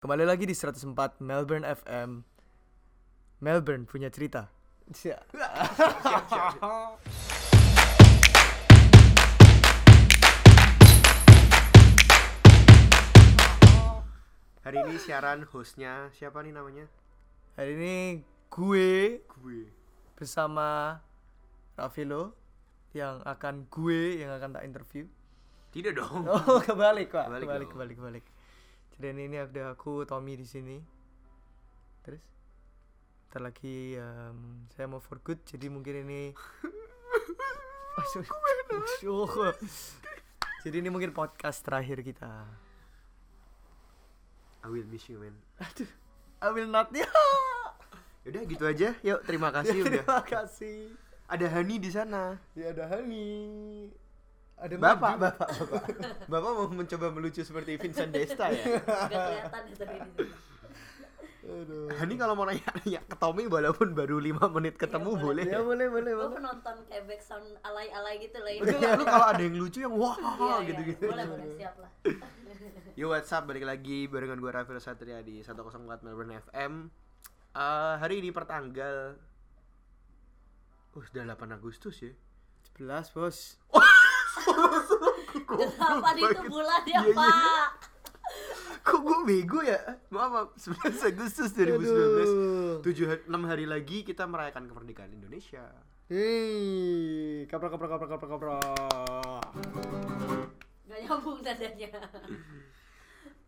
Kembali lagi di 104 Melbourne FM. Melbourne punya cerita. Hari ini siaran hostnya siapa nih namanya? Hari ini gue Gue. bersama Rafilo yang akan gue yang akan tak interview. Tidak dong. Oh, kebalik, Pak. Kebalik Kebalik, dong. kebalik, Jadi ini ada aku Tommy di sini. Terus Ntar lagi em, saya mau for good jadi mungkin ini Aduh, aduh. Jadi ini mungkin podcast terakhir kita. I will miss you man. Aduh, I will not ya. Yaudah gitu aja. Yuk terima kasih udah. Terima kasih. Ada Hani di sana. Ya ada Hani. Ada Bapak, bapak, bapak. Bapak mau mencoba melucu seperti Vincent Desta ya. Gak kelihatan ya di. Aduh. Hani kalau mau nanya-nanya ke Tommy walaupun baru 5 menit ketemu Iya, boleh. Ya ya? boleh, boleh, Gue boleh. penonton kayak background alay-alay gitu lah ya. Lu kalau ada yang lucu yang wah Iya, iya. gitu-gitu. Boleh, boleh, siap lah. Yo what's up balik lagi barengan gue Raffi Satria di 104 Melbourne FM. Eh, hari ini pertanggal Uh, sudah 8 Agustus ya. 11, Bos. Delapan itu bulan ya. Pak. Kok gue bego ya? Maaf, maaf. 11 Agustus 2019. 7 6 hari lagi kita merayakan kemerdekaan Indonesia. Hei, kaprak kaprak kaprak kaprak kaprak. Gak nyambung nadanya.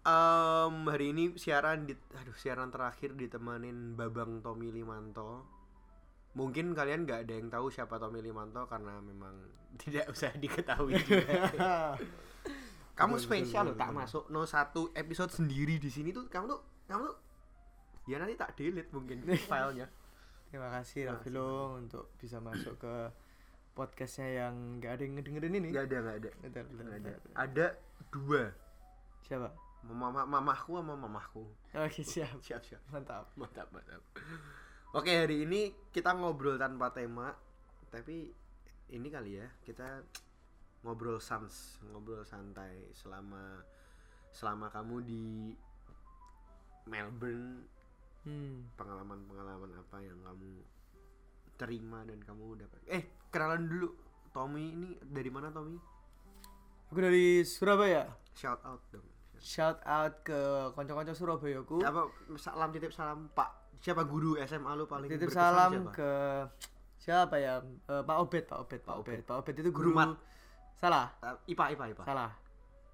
Em, hari ini siaran di aduh siaran terakhir ditemenin Babang Tommy Limanto. Mungkin kalian nggak ada yang tahu siapa Tommy Limanto karena memang tidak usah diketahui juga. kamu Betul, spesial loh tak masuk no satu episode sendiri di sini tuh? Kamu tuh kamu tuh ya nanti tak delete mungkin filenya. Terima kasih Rafilo untuk bisa masuk ke podcastnya yang nggak ada yang ngedengerin ini. nggak ada nggak ada. Betul, betul, nggak ada. ada. Dua. Siapa? mama mamahku sama mamahku. Oke, siap. siap siap. Mantap. mantap mantap oke hari ini kita ngobrol tanpa tema tapi ini kali ya kita ngobrol sans ngobrol santai selama selama kamu di Melbourne Hmm. pengalaman-pengalaman apa yang kamu terima dan kamu dapat eh kenalan dulu Tommy ini dari mana Tommy Aku dari Surabaya. shout out dong Shout out ke konco-konco Surabayaku. apa salam titip salam Pak siapa guru SMA lu paling Titip salam siapa? ke siapa ya? Eh, Pak Obed, Pak Obed, Pak Obed. Obed. Pak Obed itu Guru guru. mat. Salah. Uh, IPA IPA IPA Salah.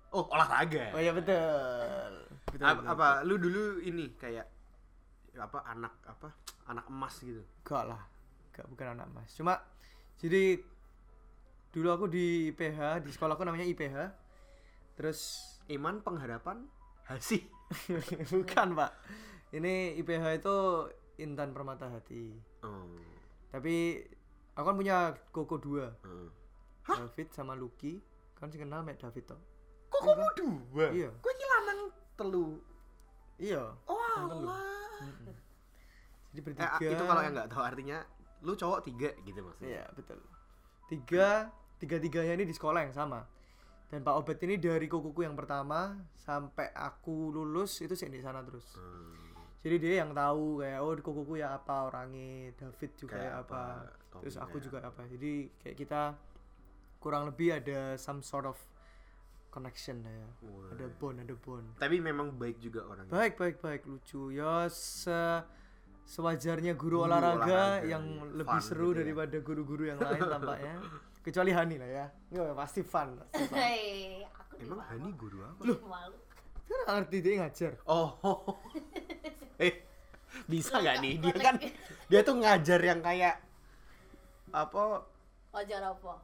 oh olahraga Oh iya betul. Betul. Ap- betul, apa lu dulu ini kayak apa anak apa anak emas gitu Enggak lah. Enggak bukan anak mas. Cuma jadi dulu aku di IPH, di sekolahku namanya IPH. Terus iman pengharapan hasil bukan, Pak. Ini IPH itu Intan Permata Hati. oh, Tapi aku kan punya koko dua, oh. David sama Lucky. Kan sih kenal Mek David toh. kok kamu dua Iya. kok iki lanang telu Iya. oh alah. Mm-mm. Jadi Eh, bertiga. itu kalau yang nggak tahu artinya lu cowok tiga gitu maksudnya Iya betul. Tiga, tiga tiganya ini di sekolah yang sama. Dan Pak Obet ini dari kukuku yang pertama sampai aku lulus itu sih di sana terus. Hmm, Jadi dia yang tahu kayak oh di kukuku ya apa orangnya, David juga Kayak ya apa, apa, terus aku kayak juga apa. Jadi kayak kita kurang lebih ada some sort of connection lah ya. Wah. Ada bond, ada bond. tapi memang baik juga orangnya Baik, baik, baik, lucu. Ya se sewajarnya guru, Guru olahraga, olahraga, yang iya. lebih Fun seru gitu ya. daripada guru-guru yang lain tampaknya. Kecuali Hani lah ya. Nggak, pasti fun. Pasti fun. Nih emang. Hani guru apa. Dia nggak ngerti dia ngajar. oh eh bisa nggak nih dia kan dia tuh ngajar yang kayak apa Wajar apa?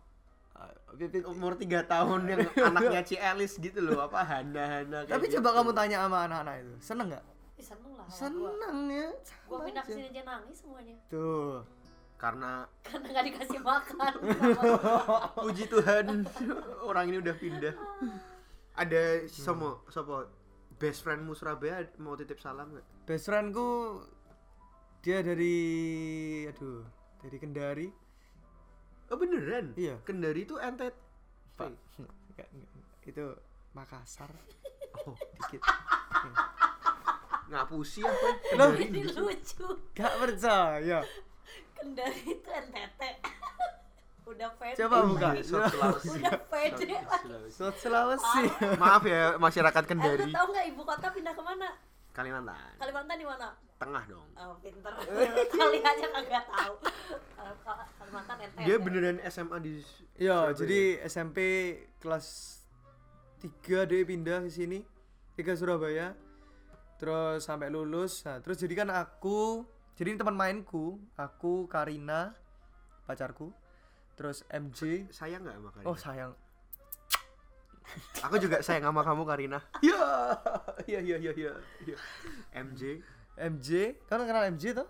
Ah, Pipit- umur tiga tahun yang anaknya Ci Elis gitu loh apa Hana Hana kayak Tapi gitu. coba kamu tanya sama anak-anak itu, seneng nggak? Ih, seneng lah sama gua. Seneng ya. Gua pindah aja. ke sini aja nangis semuanya. Tuh. karena Karena gak dikasih makan. puji Tuhan orang ini udah pindah ada sama sopo best friendmu Surabaya mau titip salam nggak Best friendku dia dari aduh, dari Kendari. oh beneran Iya. Kendari itu ente Pak. Nggak. Itu Makassar. oh Dikit. ngapusi apa Loh. Ini lucu. Gak percaya. Kendari itu NTT. Udah pede. Coba buka. Iya. Udah pede. Sulawesi. Sulawesi. maaf ya masyarakat Eh, Kendari tahu nggak ibu kota pindah ke mana? Kalimantan Kalimantan di mana? tengah dong Oh, pinter. Kali aja kagak tahu. Kalau Kal- Kalimantan NTT. dia beneran SMA di Iya, jadi SMP kelas 3 dia pindah ke sini. 3 Surabaya. Terus sampai lulus. Nah, terus jadi kan aku, jadi ini teman mainku, aku Karina, pacarku. Terus MJ. sayang nggak sama Karina? Oh, sayang. Aku juga sayang sama kamu Karina. Ya. iya iya iya iya iya. MJ MJ, kamu kenal MJ tuh?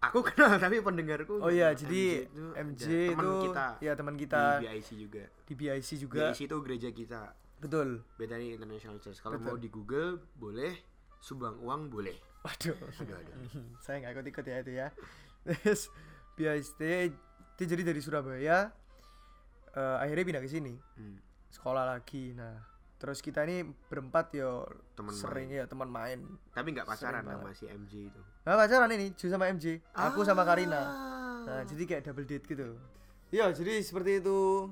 aku kenal tapi pendengarku Oh iya, jadi itu MJ ada teman itu kita. ya teman di kita. BIC juga. Di BIC juga. BIC itu gereja kita. Betul. Bethany International Church. Kalau mau di Google boleh. Sumbang uang boleh. Waduh. aduh aduh saya nggak ikut ikut ya itu ya. Terus BIST dia jadi dari Surabaya eh, akhirnya pindah ke sini. Hmm. Sekolah lagi. Nah terus kita ini berempat yo Teman sering ya teman main. Tapi nggak pacaran sama si MJ itu. Nah pacaran ini Ju sama MJ aku sama Karina. Ah. nah jadi kayak double date gitu. Ya jadi seperti itu.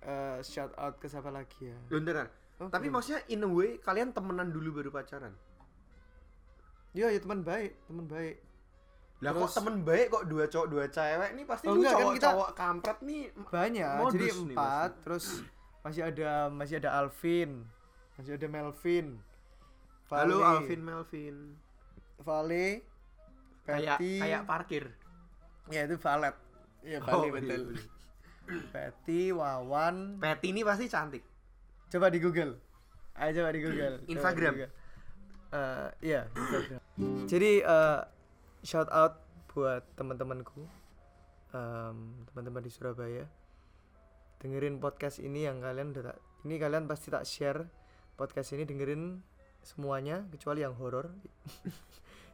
Eh, shout out ke siapa lagi ya? Bentar. Oh, tapi belum. maksudnya in a way kalian temenan dulu baru pacaran? Ya ya teman baik teman baik. Lah kok temen baik kok dua cowok dua cewek nih? Pasti Oh, lu enggak, kan cowok kita- cowok kampret nih. Banyak Modus jadi nih empat terus masih ada masih ada Alvin. Masih ada Melvin. Halo Vale, Alvin Melvin. Vale. Kayak kayak parkir. Ya itu Valet. Iya Oh, Vale iya, betul. iya. Patty Wawan. Patty ini pasti cantik. Coba di Google. Ayo coba di Google. Coba di Instagram. Google. Eh, iya Instagram. Jadi eh, shout out buat teman-temanku. Em, teman-teman di Surabaya dengerin podcast ini yang kalian udah tak, ini kalian pasti tak share podcast ini dengerin semuanya kecuali yang horor.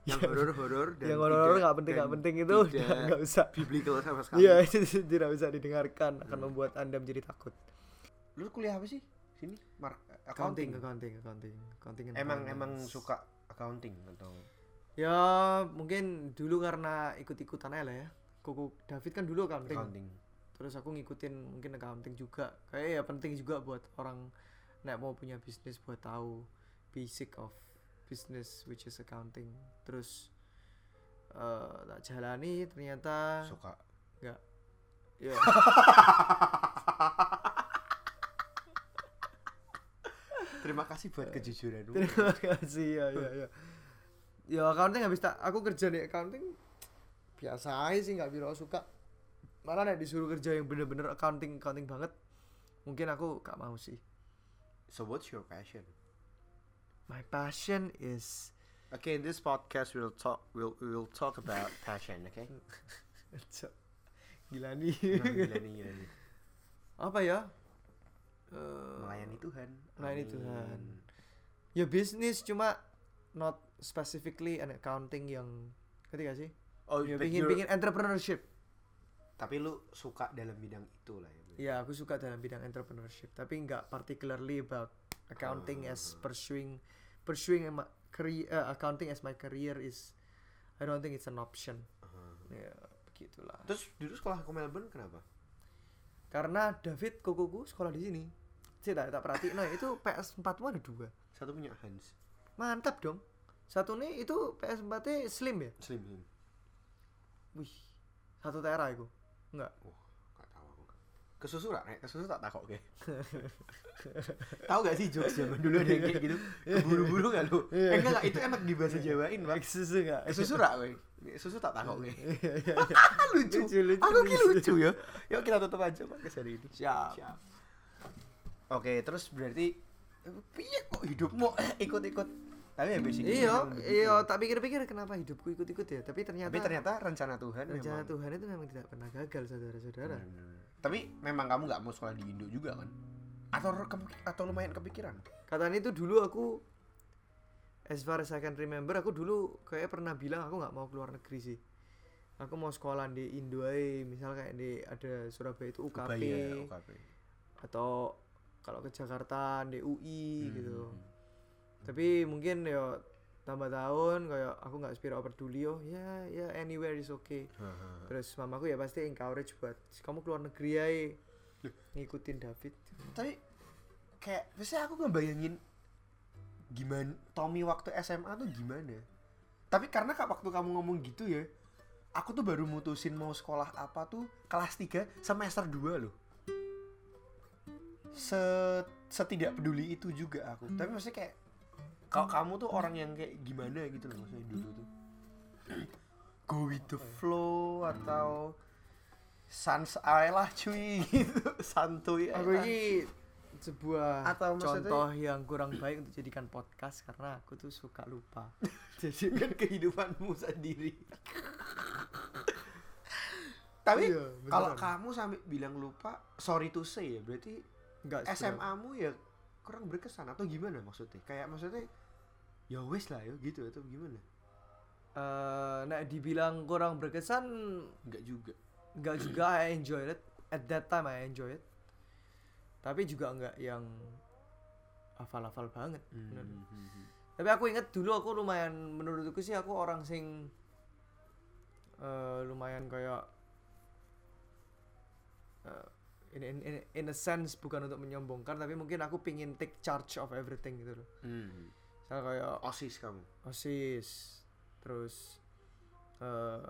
Yang horor horor dan yang horor tidak- nggak penting nggak penting itu udah nggak usah. biblical sama sekali. Iya itu tidak bisa didengarkan akan Hmm. membuat anda menjadi takut. Lu kuliah apa sih? Sini? Mark accounting. Accounting accounting accounting. Emang finance. emang suka accounting atau? Ya mungkin dulu karena ikut-ikutan aja lah ya. Kuku David kan dulu accounting, accounting terus aku ngikutin mungkin accounting juga. Kayak ya penting juga buat orang nek mau punya bisnis buat tahu basic of business which is accounting. Terus eh tak jalani ternyata suka. Enggak ya terima kasih buat kejujuranmu. Terima kasih ya ya ya ya accounting habis tak aku kerja di accounting biasa aja sih nggak biro suka malah nek disuruh kerja yang bener-bener accounting accounting banget mungkin aku gak mau sih. So what's your passion? My passion is okay in this podcast we'll talk we'll we'll talk about passion okay? Gila nih. Gila nih, gila nih. apa ya? Eh, melayani Tuhan. melayani Amin. Tuhan. ya bisnis cuma not specifically an accounting yang ketika sih? Oh ya pingin you're- pingin entrepreneurship tapi lu suka dalam bidang itu lah ya Ya, aku suka dalam bidang entrepreneurship, tapi nggak particularly about accounting as pursuing pursuing my career uh, accounting as my career is I don't think it's an option. Uh-huh. Ya, begitulah. terus dulu sekolah ke Melbourne kenapa Karena David kokoku sekolah di sini. Saya tak, tak perhatiin, nah itu PS4 mu ada dua. satu punya Hans Mantap dong. Satu nih itu PS4 nya slim ya? Slim Slim Wih, satu tera itu. Enggak. oh gak tahu aku. Kesusu rak nek kesusu tak takok ke tahu gak sih jokes zaman dulu ada yang kayak gitu? Keburu-buru gak lu? Eh enggak enggak itu enak di bahasa Jawain pak Susu enggak? kesusu rak we susu tak takok ke Iya, iya, iya. lucu. Lucu, lucu, aku ki lucu. lucu ya yuk kita tutup aja pak kesari ini. Siap. oke terus berarti eh, piye kok hidupmu? Ikut-ikut tapi habis ini Iya, iya, tak pikir-pikir kenapa hidupku ikut-ikut ya, tapi ternyata tapi ternyata rencana Tuhan rencana memang Tuhan itu memang tidak pernah gagal saudara-saudara. Bener-bener. tapi memang kamu nggak mau sekolah di Indo juga kan? Atau atau lumayan kepikiran? Katanya itu dulu aku as far as I can remember aku dulu kayak pernah bilang aku nggak mau keluar negeri sih. Aku mau sekolah di Indo aja misal kayak di ada Surabaya itu UKP Ubaya, UKP. atau kalau ke Jakarta di UI Hmm. gitu tapi mungkin ya tambah tahun kayak aku nggak spiro peduli yo. Ya ya anywhere is okay. Terus mamaku ya pasti encourage buat kamu keluar negeri ya ngikutin David. Tapi kayak biasanya aku ngebayangin gimana Tommy waktu SMA tuh gimana. Tapi karena kak waktu kamu ngomong gitu ya aku tuh baru mutusin mau sekolah apa tuh kelas 3 semester 2 loh. Se setidak peduli itu juga aku. Tapi maksudnya kayak kalau kamu tuh orang yang kayak gimana gitu loh maksudnya dulu tuh? Go with the flow atau sans ae lah cuy gitu. Santuy aku ini sebuah Atau contoh yang kurang baik untuk jadikan podcast karena aku tuh suka lupa. Jadi kan kehidupanmu sendiri. Tapi Iya, kalau kamu sampai bilang lupa sorry to say ya berarti. SMA-mu ya kurang berkesan atau gimana maksudnya? Kayak maksudnya ya wes lah ya gitu atau gimana Eh, nah dibilang kurang berkesan enggak juga nggak juga I enjoy it at that time I enjoy it tapi juga nggak yang hafal-hafal banget bener. Hmm. tapi aku inget dulu aku lumayan menurutku sih aku orang sing eh, lumayan kayak eh, in, in, in, in a sense bukan untuk menyombongkan tapi mungkin aku pingin take charge of everything gitu loh Hmm. Kayak osis kamu? Osis terus eh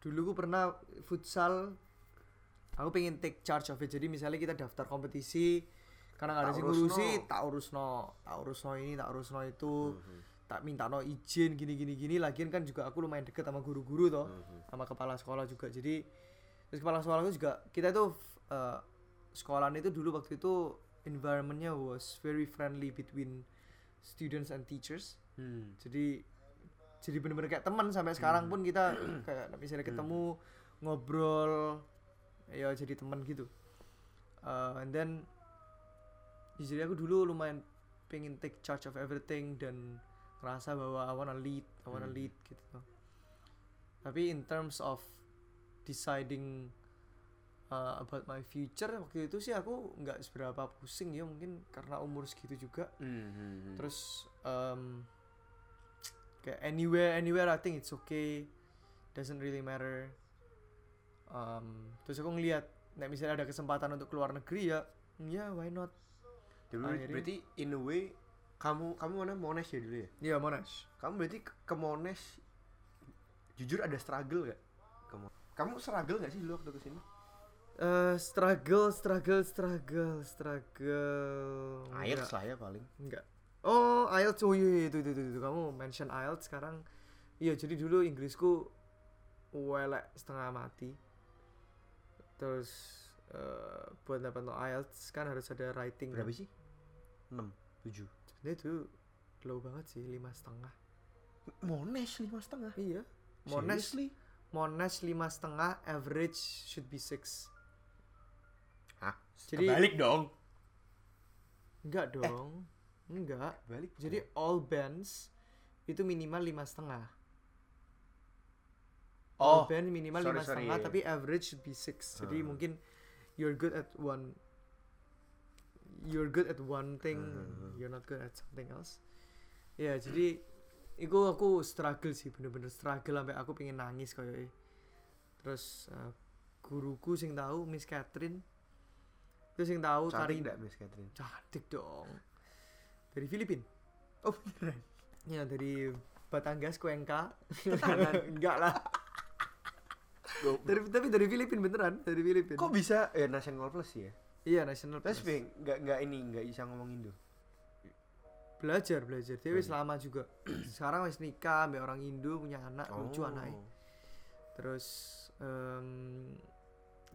dulu gue pernah futsal. Aku pengen take charge of it. Jadi misalnya kita daftar kompetisi karena nggak ada urusno. ngurusi tak urusno tak urusno ini tak urusno itu. Mhm. tak minta no izin gini gini gini. Lagian kan juga aku lumayan deket sama guru-guru toh Mhm. sama kepala sekolah juga. Jadi terus kepala sekolah itu juga kita itu eh, sekolahan itu dulu waktu itu environmentnya was very friendly between students and teachers. Hmm. jadi jadi bener-bener kayak teman sampai sekarang pun kita kayak misalnya ketemu ngobrol ya jadi teman gitu. Uh, and then jadi aku dulu lumayan pengen take charge of everything dan ngerasa bahwa I wanna lead I wanna Hmm. lead gitu. Tapi in terms of deciding uh, about my future. Waktu itu sih aku nggak seberapa pusing ya mungkin karena umur segitu juga. Mhm. terus um, kayak anywhere anywhere I think it's okay. Doesn't really matter. Um, terus aku ngelihat nah misalnya ada kesempatan untuk keluar negeri ya ya why not? Dulu akhirnya- berarti in a way kamu kamu mana? Monash ya dulu ya? Ya monash. Kamu berarti ke, ke Monash jujur ada struggle gak kamu kamu struggle gak sih dulu waktu ke sini Eh struggle struggle struggle struggle air saya paling Enggak. Oh, IELTS. Oh iya, iya, itu, itu, itu, itu. Kamu mention IELTS sekarang. Iya, jadi dulu Inggrisku welek setengah mati. Terus eh buat dapat no IELTS kan harus ada writing. berapa kan. sih enam tujuh Sebenarnya itu low banget sih, lima setengah. Monash lima setengah Iya. Monash, Seriously? Monash lima setengah, average should be six. Hah? Jadi- Kebalik dong Enggak dong. Enggak. balik Jadi all bands itu minimal lima setengah. oh all band minimal sorry, lima sorry, setengah iya, tapi average should be six jadi Hmm. mungkin you're good at one you're good at one thing Hmm. you're not good at something else ya jadi itu aku struggle sih bener-bener struggle sampai aku pengen nangis kayak terus eh, guruku sing tahu Miss Catherine terus sing tahu tari enggak Miss Catherine? Cantik dong. Dari Filipina oh beneran? Ya dari Batangas Cuenca enggak lah. Dari tapi dari Filipina beneran. Dari Filipina kok bisa? Eh national plus ya? Iya national plus. Bing, nggak nggak ini nggak bisa ngomong Indo. belajar belajar. Dia wis lama juga. Sekarang wis nikah ambil orang Indo punya anak lucu Oh. anaknya. Terus em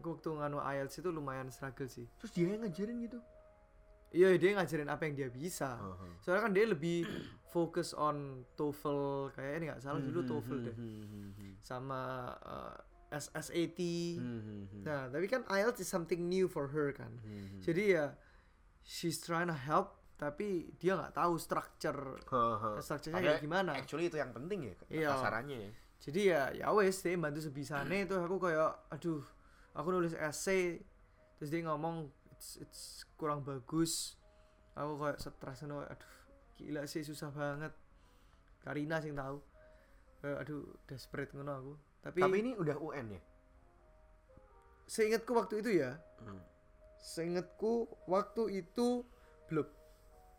gua waktu nganu IELTS itu lumayan struggle sih. Terus dia yang ngajarin gitu. iya dia ngajarin apa yang dia bisa. Oh. soalnya kan dia lebih fokus on TOEFL kayak ini nggak salah Hmm, dulu TOEFL deh. sama eh, SSAT Hmm, nah tapi kan IELTS is something new for her kan. Jadi ya she's trying to help tapi dia nggak tahu structure structure-nya kayak gimana. Actually itu yang penting ya Iya. kasarannya ya. jadi ya ya wes deh bantu sebisanya itu aku kayak aduh aku nulis essay terus dia ngomong it's, it's kurang bagus. Aku kayak stres no aduh gila sih susah banget. Karina sing tahu. Eh, aduh desperate ngono aku. Tapi, Tapi ini udah UN ya? seingatku waktu itu ya. Hmm. seingatku waktu itu belum.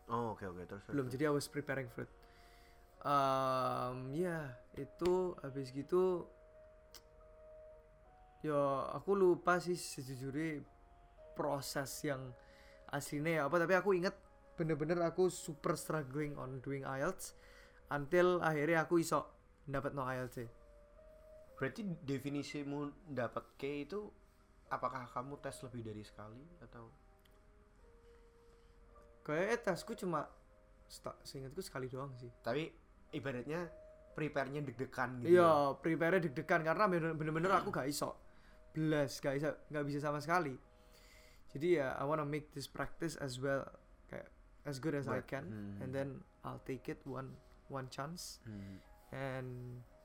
Oh, oke oke terus. belum jadi I was preparing for it. Um, ya itu habis gitu ya aku lupa sih sejujurnya proses yang aslinya ya apa tapi aku ingat bener-bener aku super struggling on doing IELTS until akhirnya aku iso dapat no IELTS sih. Berarti definisimu dapat K itu apakah kamu tes lebih dari sekali atau kayaknya tesku cuma seingatku sekali doang sih tapi ibaratnya prepare-nya deg-degan gitu. Iya, prepare deg-degan karena bener- bener-bener aku gak iso. Belas, gak bisa gak bisa sama sekali. Jadi ya I wanna make this practice as well kayak as good as I But- can hmm. and then I'll take it one one chance Hmm. and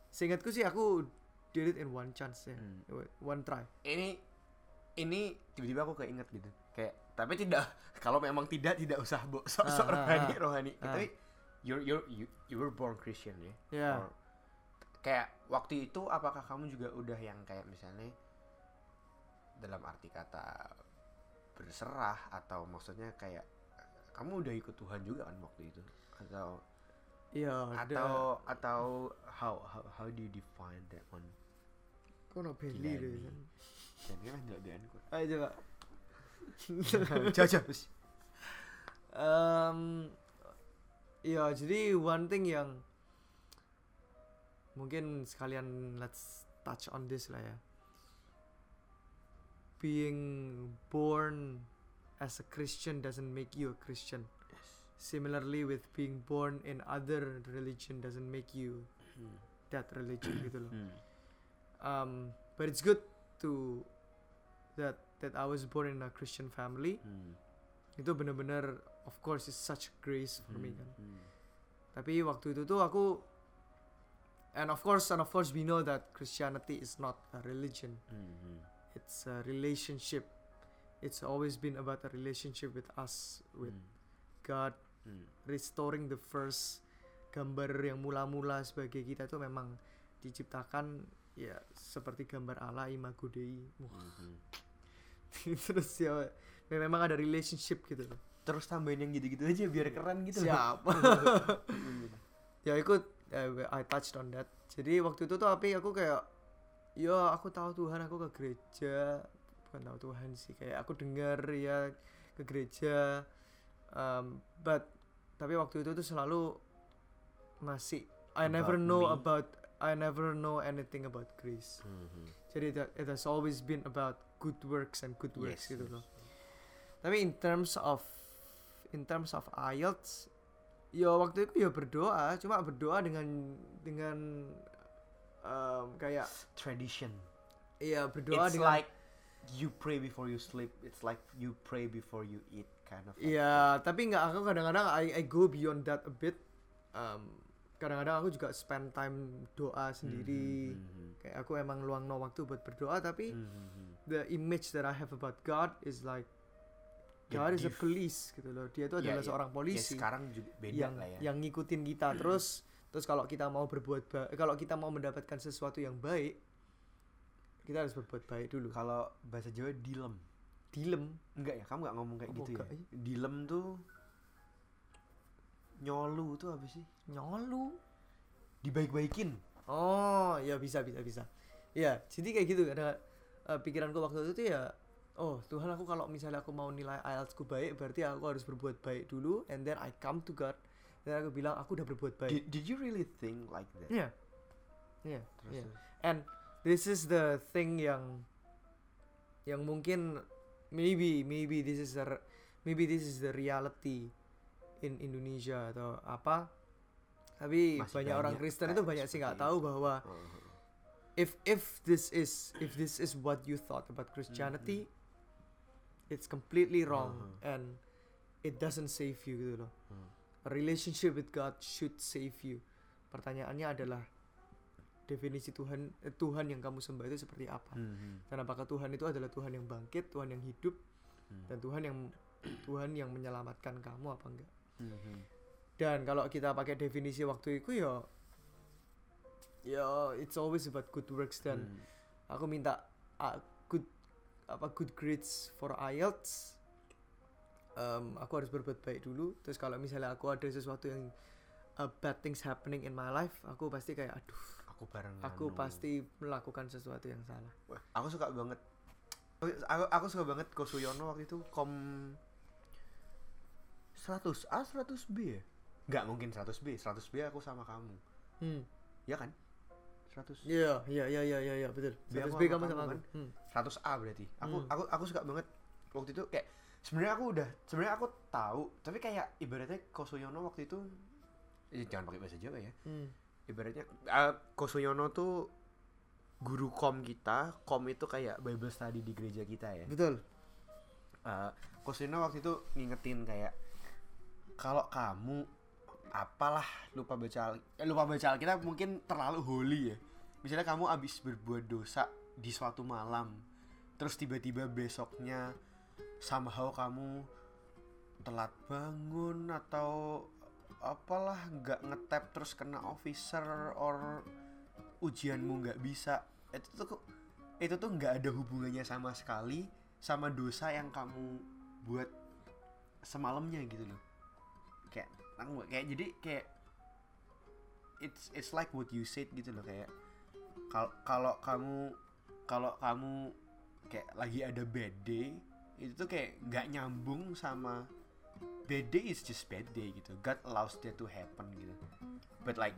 seingatku sih aku did it in one chance ya. Hmm. One try. Ini ini tiba-tiba aku keinget gitu. Kayak tapi tidak kalau memang tidak tidak usah bo sok-sok Ah, ah, rohani ah. rohani. Ah. Tapi you're you're you, you were born Christian ya. Or- kayak waktu itu apakah kamu juga udah yang kayak misalnya dalam arti kata berserah atau maksudnya kayak kamu udah ikut Tuhan juga kan waktu itu atau Iya, atau atau how how how do you define that one no belly Gila deh. dan ini kan ada kok Ayo coba. jajah Um, ya jadi one thing yang mungkin sekalian let's touch on this lah ya. Being born as a Christian doesn't make you a Christian. Similarly with being born in other religion doesn't make you that religion gitu loh. Hmm. Um, but it's good to that that I was born in a Christian family. Hmm. Itu bener-bener of course it's such grace for me hmm, kan. Tapi waktu itu tuh aku and of course and of course we know that Christianity is not a religion. It's a relationship. It's always been about a relationship with us, with God, restoring the first gambar yang mula-mula sebagai kita itu memang diciptakan ya seperti gambar Allah imago Dei. Wah, Terus ya memang ada relationship gitu loh. terus tambahin yang gitu-gitu aja biar keren gitu loh. Siap. ya ikut eh, I touched on that. Jadi waktu itu tuh tapi aku kayak ya aku tahu Tuhan aku ke gereja bukan tahu Tuhan sih kayak aku dengar ya ke gereja um, but tapi waktu itu tuh selalu masih I never About know me. about I never know anything about grace. Jadi that it has always been about good works and good works Yes, gitu yes. loh. Tapi in terms of in terms of IELTS ya waktu itu ya berdoa, cuma berdoa dengan dengan um, kayak tradition. Iya berdoa it's dengan like you pray before you sleep. It's like you pray before you eat kind of. Like Iya, tapi nggak aku kadang-kadang I, I go beyond that a bit. Um, kadang-kadang aku juga spend time doa sendiri. Mhm, Kayak aku emang luang no waktu buat berdoa, tapi mhm, mhm. the image that I have about God is like God is a police gitu loh. Dia itu Ya, adalah ya, seorang ya polisi sekarang juga beda yang lah ya. yang ngikutin kita. Terus terus kalau kita mau berbuat baik kalau kita mau mendapatkan sesuatu yang baik kita harus berbuat baik dulu. kalau bahasa Jawa dilem Dilem. enggak ya kamu nggak ngomong kayak Oh, gitu ya enggak, iya. dilem tuh nyolu tuh apa sih Nyolu. dibaik-baikin Oh, ya bisa bisa bisa. Ya, jadi kayak gitu ada eh, pikiranku waktu itu tuh ya oh, Tuhan aku kalau misalnya aku mau nilai IELTS ku baik berarti aku harus berbuat baik dulu and then I come to God dan aku bilang aku udah berbuat baik. did, did you really think like that Iya. Iya, Terus, iya. terus. And this is the thing yang yang mungkin maybe maybe this is the maybe this is the reality in Indonesia atau apa. Tapi Masih banyak orang banyak Kristen kayak itu banyak sih nggak tahu bahwa Oh, if if this is if this is what you thought about Christianity, it's completely wrong Uh-huh. and it doesn't save you gitu loh. Hmm. A relationship with God should save you. Pertanyaannya adalah definisi Tuhan eh, Tuhan yang kamu sembah itu seperti apa? Mhm, Dan apakah Tuhan itu adalah Tuhan yang bangkit, Tuhan yang hidup, Hmm. dan Tuhan yang Tuhan yang menyelamatkan kamu apa enggak? mhm. Dan kalau kita pakai definisi waktu itu ya ya it's always about good works dan Hmm. aku minta uh, good apa good grades for IELTS Em, aku harus berbuat baik dulu. Terus kalau misalnya aku ada sesuatu yang uh, bad things happening in my life aku pasti kayak aduh aku bareng aku anu. pasti melakukan sesuatu yang salah. Wah, aku suka banget. Aku aku suka banget Kosuyono waktu itu kom 100 A 100 B ya? Nggak mungkin 100 B 100 B aku sama kamu. Hmm. Ya kan? 100 iya iya iya iya iya iya, betul. Biar 100 aku B sama kamu kamu sama aku. kan. hmm. 100 A berarti. Aku Hmm. aku aku suka banget waktu itu kayak sebenarnya aku udah sebenarnya aku tahu tapi kayak ibaratnya Kosuyono waktu itu eh, jangan pakai bahasa Jawa ya. Hmm. ibaratnya uh, Kosuyono tuh guru kom kita kom itu kayak Bible study di gereja kita ya. Betul. Uh, Kosuyono waktu itu ngingetin kayak kalau kamu apalah lupa baca eh, lupa baca Alkitab mungkin terlalu holy ya. Misalnya kamu abis berbuat dosa di suatu malam terus tiba-tiba besoknya somehow kamu telat bangun atau apalah nggak ngetap terus kena officer or ujianmu nggak bisa. Itu tuh itu tuh nggak ada hubungannya sama sekali sama dosa yang kamu buat semalamnya gitu loh. Kayak aku- kayak jadi kayak it's it's like what you said gitu loh kayak kalau kalau kamu kalau kamu kayak lagi ada bad day itu tuh kayak nggak nyambung sama bad day is just bad day gitu God allows that to happen gitu but like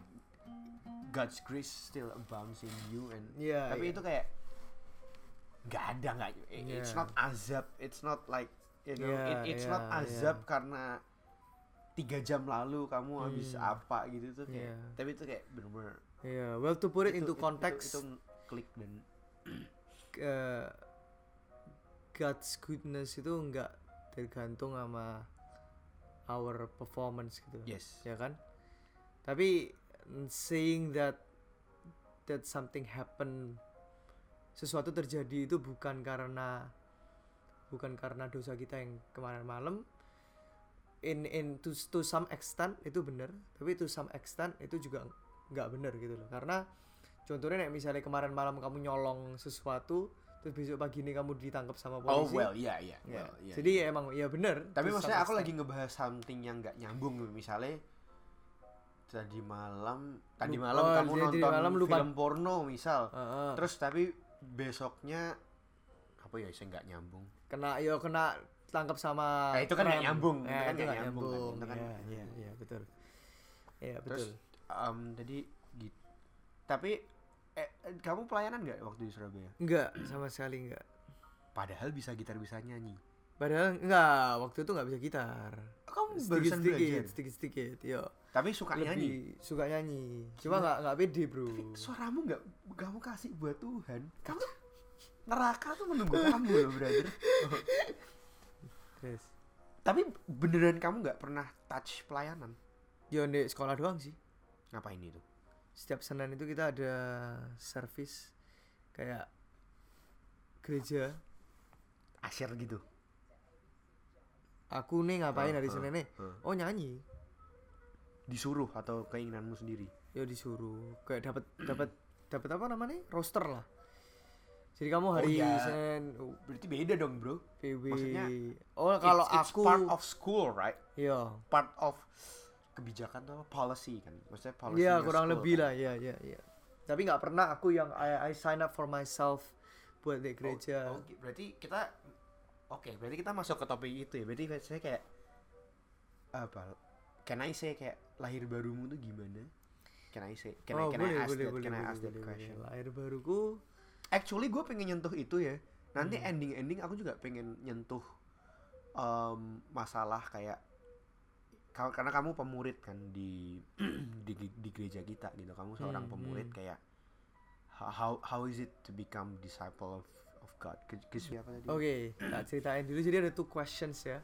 God's grace still abounds in you and Iya, tapi iya. itu kayak nggak ada nggak it's Iya. not azab it's not like you know Iya, it- it's iya, not azab iya. karena tiga jam lalu kamu habis Hmm. apa gitu tuh kayak Iya. tapi itu kayak bener-bener Iya, well to put it itu- into itu- context itu, itu klik dan uh, God's goodness itu nggak tergantung sama our performance gitu. Yes. Ya kan? Tapi saying that that something happen sesuatu terjadi itu bukan karena bukan karena dosa kita yang kemarin malam. In in to, to some extent itu benar tapi to some extent itu juga nggak benar gitu loh. Karena contohnya kayak misalnya kemarin malam kamu nyolong sesuatu terus besok pagi ini kamu ditangkap sama oh polisi? well iya iya Ya, well, iya, jadi ya emang ya benar tapi maksudnya aku lagi ngebahas something yang nggak nyambung misalnya tadi malam tadi Lupa, malam kamu jadi tadi nonton malam lupa. film porno misal. Heeh. terus tapi besoknya apa ya saya nggak nyambung. Kena yo kena tangkap sama Eh, itu kan nggak nyambung, Eh, kan itu nggak nggak nyambung kan, nyambung. kan Iya, nggak iya nyambung. iya betul. Terus betul. em, jadi gitu tapi eh, eh, kamu pelayanan nggak waktu di Surabaya? Enggak sama sekali enggak padahal bisa gitar bisa nyanyi padahal enggak waktu itu enggak bisa gitar. Kamu sedikit sedikit sedikit sedikit yo. Tapi suka lebih nyanyi? suka nyanyi. Cuma enggak enggak pede bro. Tapi suaramu nggak kamu kasih buat Tuhan. Kamu neraka tuh menunggu kamu loh brother. Yes. Tapi beneran kamu nggak pernah touch pelayanan? Yo di sekolah doang sih. Ngapain itu setiap senin itu kita ada service kayak gereja. Asyir gitu? Aku nih ngapain Ah, hari ah, senin nih? ah. oh nyanyi. Disuruh atau keinginanmu sendiri? Ya disuruh. Kayak dapat dapat dapat apa namanya? Roster lah. Jadi kamu Oh, hari iya. senin oh, berarti beda dong bro. PW Maksudnya, oh kalau It's- it's aku part of school right? Iya. Part of kebijakan tuh policy kan? Maksudnya policy iya kurang lebih lah ya ya ya tapi nggak pernah aku yang I, I sign up for myself buat di gereja. oh, oke, berarti kita oke berarti kita masuk ke topik itu ya? Berarti saya kayak apa can I say kayak lahir barumu tuh gimana? Can I say can I oh can boleh I ask boleh that boleh can I boleh, ask that boleh, question? Boleh. lahir baruku? Actually gue pengen nyentuh itu ya. Nanti Hmm. ending ending aku juga pengen nyentuh em, masalah kayak ka- karena kamu pemurid kan di di, di gereja kita gitu. Kamu seorang Hmm, pemurid hmm. kayak how how is it to become disciple of of God? Oke tak ceritain dulu. Jadi ada two questions ya.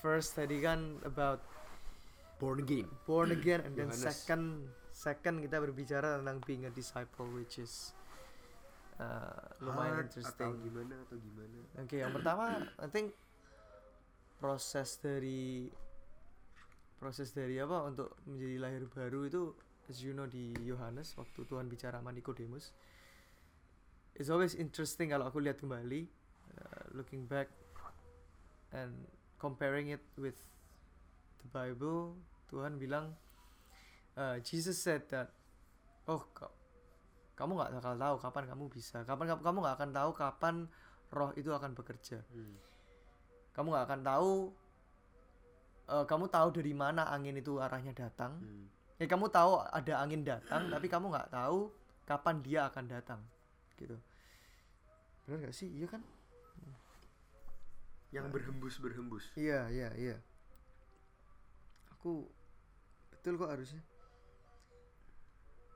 First tadi kan about born again. born again and then Yohanes. second second kita berbicara tentang being a disciple which is uh, lumayan Hard interesting. atau gimana atau gimana? Oke, yang pertama I think proses dari proses dari apa untuk menjadi lahir baru itu as you know di Yohanes waktu Tuhan bicara sama Nikodemus it's always interesting kalau aku lihat kembali uh, looking back and comparing it with the Bible Tuhan bilang uh, Jesus said that oh ka- kamu nggak bakal tahu kapan kamu bisa kapan kamu nggak akan tahu kapan roh itu akan bekerja Hmm. kamu nggak akan tahu eh, kamu tahu dari mana angin itu arahnya datang Hmm. ya kamu tahu ada angin datang tapi kamu nggak tahu kapan dia akan datang gitu benar gak sih iya kan Yang berhembus berhembus. iya iya iya aku betul kok harusnya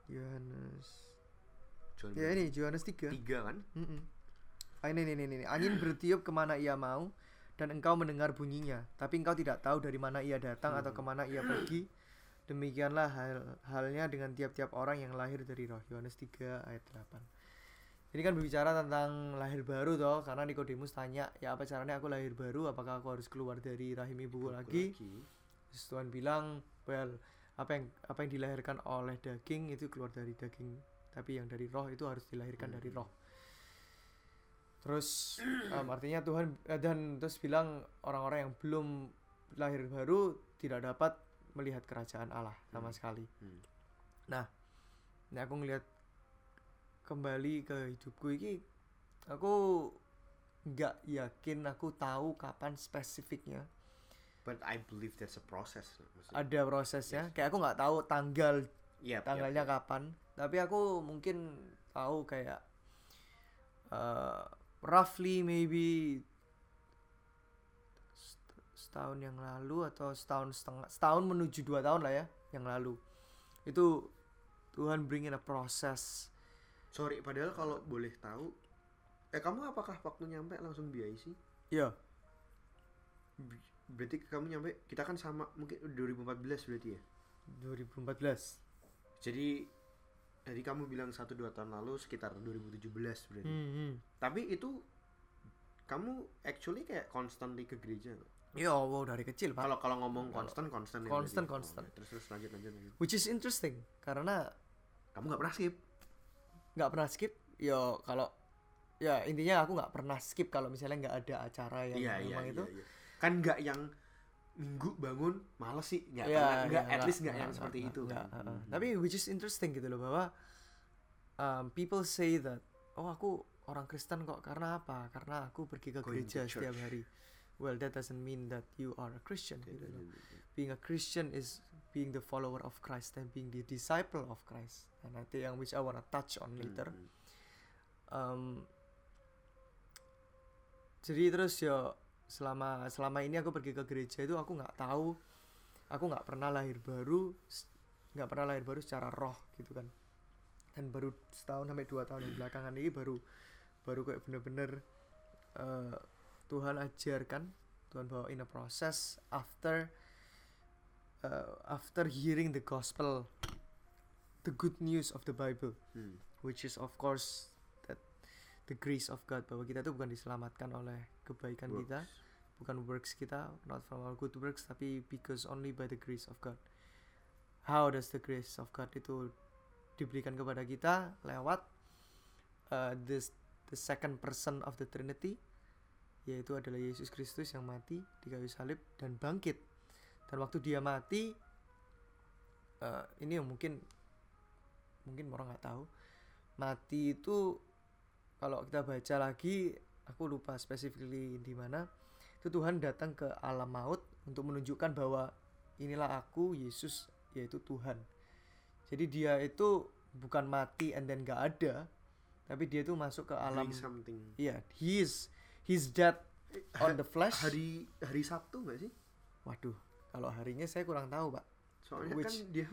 Yohanes John ya ini Yohanes 3 tiga kan? Mm-mm. Ah, ini, ini, ini, ini. Angin bertiup ke mana ia mau, dan engkau mendengar bunyinya, tapi engkau tidak tahu dari mana ia datang atau ke mana ia pergi. Demikianlah hal, halnya dengan tiap-tiap orang yang lahir dari roh. Yohanes 3 ayat 8. Ini kan berbicara tentang lahir baru toh, karena Nikodemus tanya, ya apa caranya aku lahir baru? Apakah aku harus keluar dari rahim ibuku lagi? Terus Tuhan bilang, well, apa yang apa yang dilahirkan oleh daging itu keluar dari daging, tapi yang dari roh itu harus dilahirkan dari roh. Terus em, artinya Tuhan eh, dan terus bilang orang-orang yang belum lahir baru tidak dapat melihat kerajaan Allah sama sekali. Hmm. Nah, ini aku ngelihat kembali ke hidupku ini aku nggak yakin aku tahu kapan spesifiknya But I believe that's a process. Maksudnya, ada prosesnya kayak aku nggak tahu tanggal Yap, yap, tanggalnya yap. kapan tapi aku mungkin tahu kayak eh, roughly maybe set- setahun yang lalu atau setahun setengah setahun menuju dua tahun lah ya yang lalu itu Tuhan bring in a process Sorry, padahal kalau boleh tahu, eh kamu apakah waktu nyampe langsung BIC? ya B- Berarti kamu nyampe, kita kan sama mungkin 2014 berarti ya. 2014 Jadi tadi kamu bilang 1 2 tahun lalu sekitar 2017 berarti. hmm, hmm. Tapi itu kamu actually kayak constantly ke gereja nggak? ya wow dari kecil pak Kalau kalau ngomong konstan konstan Constant, constant. Oh, terus terus lanjut lanjut lanjut. which is interesting karena Kamu nggak pernah skip? nggak pernah skip yo kalau ya intinya aku nggak pernah skip kalau misalnya nggak ada acara yang Iya iya memang iya. itu iya. Kan nggak yang minggu bangun males sih. Nggak Iya, pernah nggak iya, at least nggak yang seperti itu. kan. Hmm. tapi which is interesting gitu loh bahwa um, people say that oh aku orang Kristen kok karena apa? Karena aku pergi ke Going gereja setiap hari. Well that doesn't mean that you are a Christian gitu loh. being a Christian is being the follower of Christ and being the disciple of Christ. And I think yang which I wanna touch on later. Hmm, hmm. um, jadi terus ya selama selama ini aku pergi ke gereja itu aku nggak tahu aku nggak pernah lahir baru nggak pernah lahir baru secara roh gitu kan dan baru setahun sampai dua tahun yang belakangan ini baru baru kayak bener-bener eh, Tuhan ajarkan Tuhan bawa in a process after eh, after hearing the gospel the good news of the Bible Hmm. which is of course that the grace of God bahwa kita tuh bukan diselamatkan oleh kebaikan kita. Bukan works kita not from our good works tapi because only by the grace of God. How does the grace of God itu diberikan kepada kita? Lewat uh, this the second person of the Trinity yaitu adalah Yesus Kristus yang mati di kayu salib dan bangkit. Dan waktu dia mati uh, ini yang mungkin mungkin orang nggak tahu. Mati itu kalau kita baca lagi aku lupa specifically di mana. Itu Tuhan datang ke alam maut untuk menunjukkan bahwa inilah aku Yesus yaitu Tuhan. Jadi dia itu bukan mati and then gak ada tapi dia itu masuk ke alam. Doing something. Iya he is he's dead on the flesh. hari hari Sabtu nggak sih? Waduh kalau harinya saya kurang tahu pak. Soalnya Which- kan dia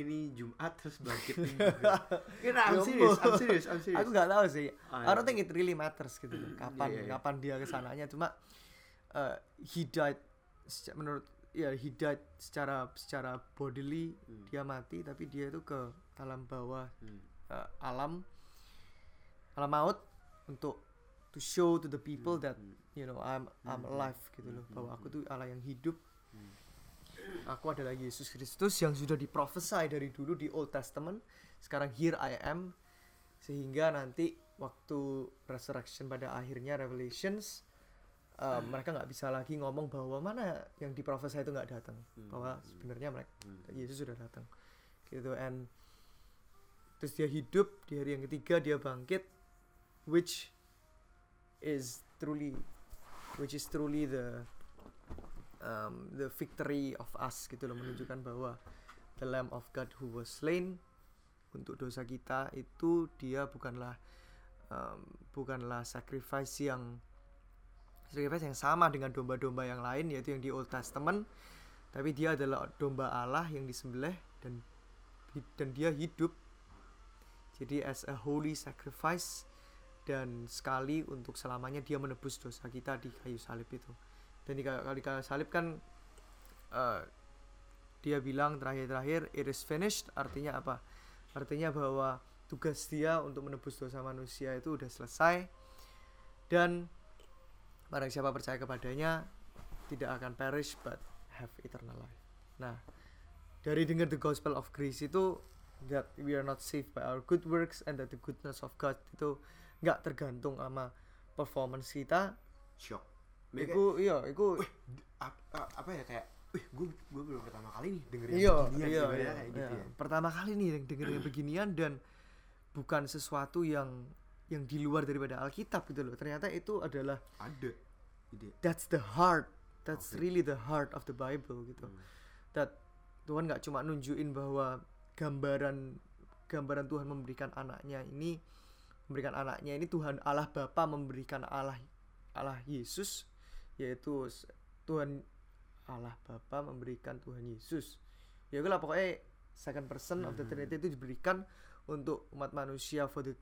ini Jumat terus bangkit minggu Kira I'm serious. I'm serious I'm serious aku nggak tahu sih Ah, I don't iya. think it really matters gitu loh. kapan iya, iya. kapan dia ke sananya cuma uh, he died menurut ya he died secara secara bodily Hmm. dia mati tapi dia itu ke alam bawah Hmm. uh, alam alam maut untuk to show to the people that Hmm. you know I'm I'm Hmm. alive gitu loh Hmm. bahwa aku tuh Allah yang hidup Hmm. Aku adalah Yesus Kristus yang sudah diprofesai dari dulu di Old Testament. Sekarang here I am. Sehingga nanti waktu resurrection pada akhirnya Revelations uh, mereka nggak bisa lagi ngomong bahwa mana yang diprofesai itu nggak datang. Bahwa sebenarnya mereka Hmm. Yesus sudah datang. Gitu and terus dia hidup di hari yang ketiga dia bangkit which is truly which is truly the um, the victory of us gitu loh menunjukkan bahwa the lamb of God who was slain untuk dosa kita itu dia bukanlah um, bukanlah sacrifice yang sacrifice yang sama dengan domba-domba yang lain yaitu yang di Old Testament. Tapi dia adalah domba Allah yang disembelih dan dan dia hidup. Jadi as a holy sacrifice dan sekali untuk selamanya dia menebus dosa kita di kayu salib itu dan kayu, di kayu salib kan eh, dia bilang terakhir-terakhir it is finished artinya apa? Artinya bahwa tugas dia untuk menebus dosa manusia itu udah selesai. Dan barang siapa percaya kepadanya tidak akan perish but have eternal life. Nah dari dengar the gospel of grace itu that we are not saved by our good works and that the goodness of God itu nggak tergantung sama performance kita. Shock Itu iya itu ap- a- apa ya kayak wih gue gue baru pertama kali nih dengerin iya beginian iya, gitu ya, iya, kayak gitu iya. ya pertama kali nih yang denger yang beginian dan bukan sesuatu yang yang di luar daripada Alkitab gitu loh ternyata itu adalah ada ya. that's the heart that's Oke. really the heart of the Bible gitu Hmm. that Tuhan nggak cuma nunjukin bahwa gambaran gambaran Tuhan memberikan anaknya ini memberikan anaknya ini Tuhan Allah Bapa memberikan Allah Allah Yesus yaitu Tuhan Allah Bapa memberikan Tuhan Yesus. Ya itulah pokoknya second person of the Hmm. Trinity itu diberikan untuk umat manusia for the-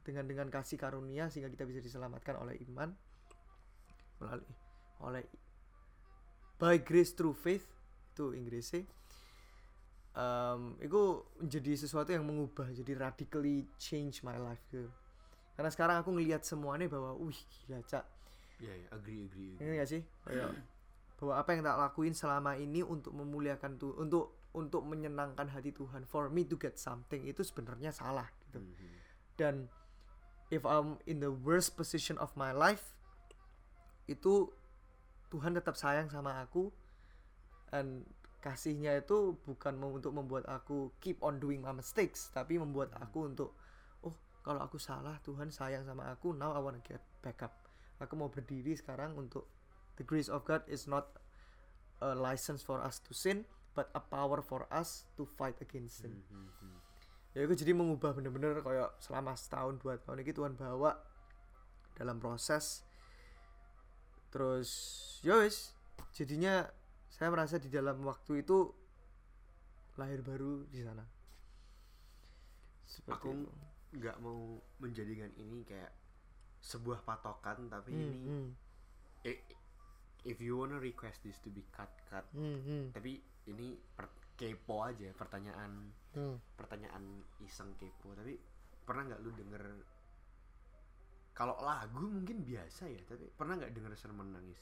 dengan dengan kasih karunia sehingga kita bisa diselamatkan oleh iman melalui oleh by grace through faith itu Inggrisnya. Um, itu menjadi sesuatu yang mengubah jadi radically change my life gitu. Karena sekarang aku ngelihat semuanya bahwa wih gila cak iya iya. Agree agree, agree. ini gak sih? Kayak bahwa apa yang tak lakuin selama ini untuk memuliakan tuh untuk untuk menyenangkan hati Tuhan for me to get something itu sebenarnya salah gitu. Mhm. dan if I'm in the worst position of my life itu Tuhan tetap sayang sama aku and kasihnya itu bukan untuk membuat aku keep on doing my mistakes tapi membuat aku untuk oh kalau aku salah Tuhan sayang sama aku now I wanna get back up aku mau berdiri sekarang untuk the grace of God is not a license for us to sin but a power for us to fight against sin. Mhm. ya itu jadi mengubah bener-bener kayak selama setahun dua tahun ini Tuhan bawa dalam proses. Terus ya wis jadinya saya merasa di dalam waktu itu lahir baru di sana. Seperti Aku nggak mau menjadikan ini kayak sebuah patokan tapi Hmm, ini hmm, if you wanna request this to be cut cut. Hmm, hmm, tapi ini per- kepo aja pertanyaan hmm. pertanyaan iseng kepo. Tapi pernah nggak lu denger kalau lagu mungkin biasa ya tapi pernah nggak denger sermon nangis?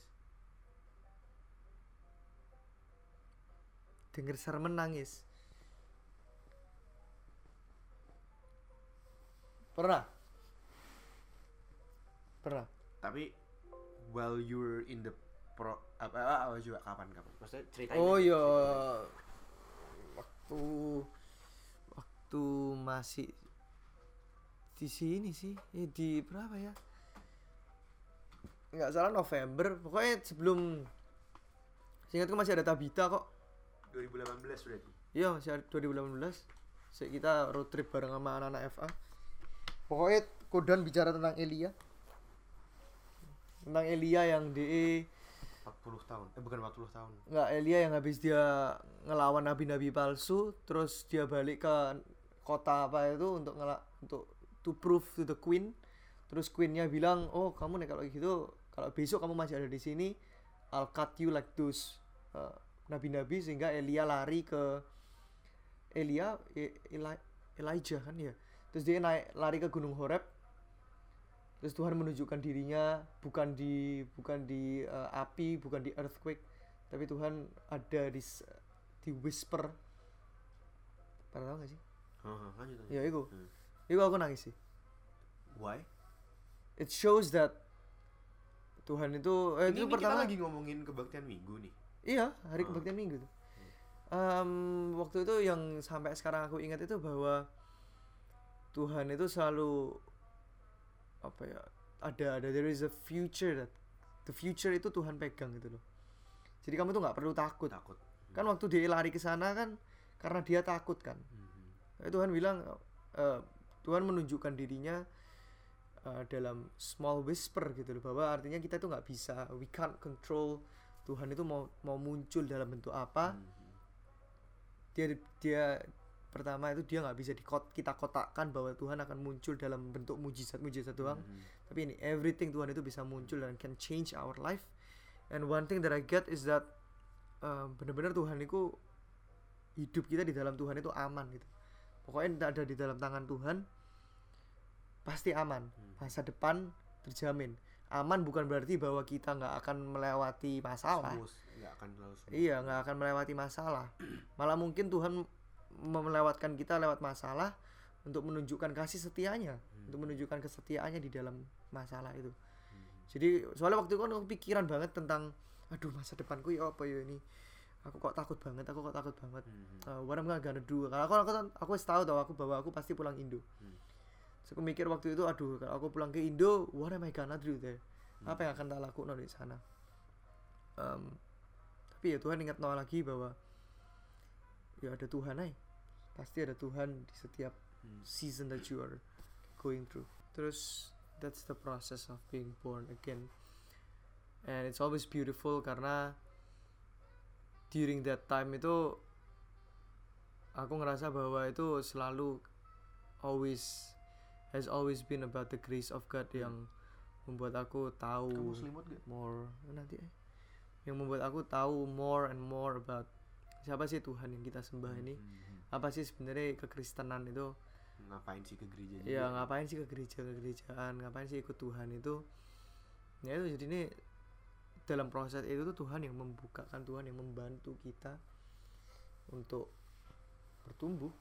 Denger sermon nangis? Pernah pernah tapi while you're in the pro apa apa, apa juga kapan kapan? Maksudnya ceritain Oh iya. waktu waktu masih di sini sih. Eh, di berapa ya? Nggak salah November. Pokoknya sebelum seingatku masih ada Tabita kok. 2018 berarti? Iya masih ada 2018 Sik, kita road trip bareng sama anak-anak FA pokoknya Kodan bicara tentang Elia tentang Elia yang DE 40 tahun. Eh bukan 40 tahun. Nggak Elia yang habis dia ngelawan nabi-nabi palsu terus dia balik ke kota apa itu untuk ngela untuk to prove to the queen. Terus queennya bilang oh kamu nih kalau gitu kalau besok kamu masih ada di sini I'll cut you like those uh, nabi-nabi sehingga Elia lari ke Elia E- Eli- Elijah kan ya. Terus dia naik lari ke gunung Horeb terus Tuhan menunjukkan dirinya bukan di bukan di uh, api bukan di earthquake tapi Tuhan ada di di whisper pernah tau gak sih Oh, lanjut lanjut. ya itu Hmm. itu aku nangis sih Why? it shows that Tuhan itu eh, Ini, itu ini pertama kita lagi ngomongin kebaktian minggu nih. iya hari Ah. kebaktian minggu tuh Em, waktu itu yang sampai sekarang aku ingat itu bahwa Tuhan itu selalu apa ya ada ada there is a future that the future itu Tuhan pegang gitu loh jadi kamu tuh nggak perlu takut Takut. kan waktu dia lari ke sana kan karena dia takut kan. Eh, Tuhan bilang eh, Tuhan menunjukkan dirinya eh, dalam small whisper gitu loh bahwa artinya kita tuh nggak bisa we can't control Tuhan itu mau mau muncul dalam bentuk apa Mhm. dia dia pertama itu dia nggak bisa dikot kita kotakkan bahwa Tuhan akan muncul dalam bentuk mujizat mujizat doang. Mhm. tapi ini everything Tuhan itu bisa muncul dan can change our life. And one thing that I get is that uh, benar-benar Tuhan itu hidup kita di dalam Tuhan itu aman gitu. Pokoknya tidak ada di dalam tangan Tuhan pasti aman. Masa depan terjamin. Aman bukan berarti bahwa kita nggak akan melewati masalah. Smooth, nggak akan. Iya, nggak akan melewati masalah. Malah mungkin Tuhan melewatkan kita lewat masalah untuk menunjukkan kasih setianya, untuk menunjukkan kesetiaannya di dalam masalah itu. Jadi soalnya waktu itu kan aku pikiran banget tentang, aduh masa depanku ya apa ya ini. Aku kok takut banget, aku kok takut banget. Mhm. Uh, what am I gonna do? Karena aku aku aku tahu tau aku bahwa aku pasti pulang Indo. Hmm. Terus aku mikir waktu itu, aduh kalau aku pulang ke Indo, what am I gonna do there? Apa yang akan tak lakukan di sana? Em, tapi ya Tuhan ingat Noah lagi bahwa ya ada Tuhan ay pasti ada Tuhan di setiap Hmm. season that you are going through terus that's the process of being born again and it's always beautiful karena during that time itu aku ngerasa bahwa itu selalu always has always been about the grace of God yang membuat aku tahu Kamu selimut gak? more nanti eh. yang membuat aku tahu more and more about siapa sih Tuhan yang kita sembah ini Mhm. Apa sih sebenarnya kekristenan itu? Ngapain sih ke gereja juga? ya ngapain sih ke gereja ke gerejaan ngapain sih ikut Tuhan itu? Ya itu jadi ini dalam proses itu tuh Tuhan yang membukakan Tuhan yang membantu kita untuk bertumbuh.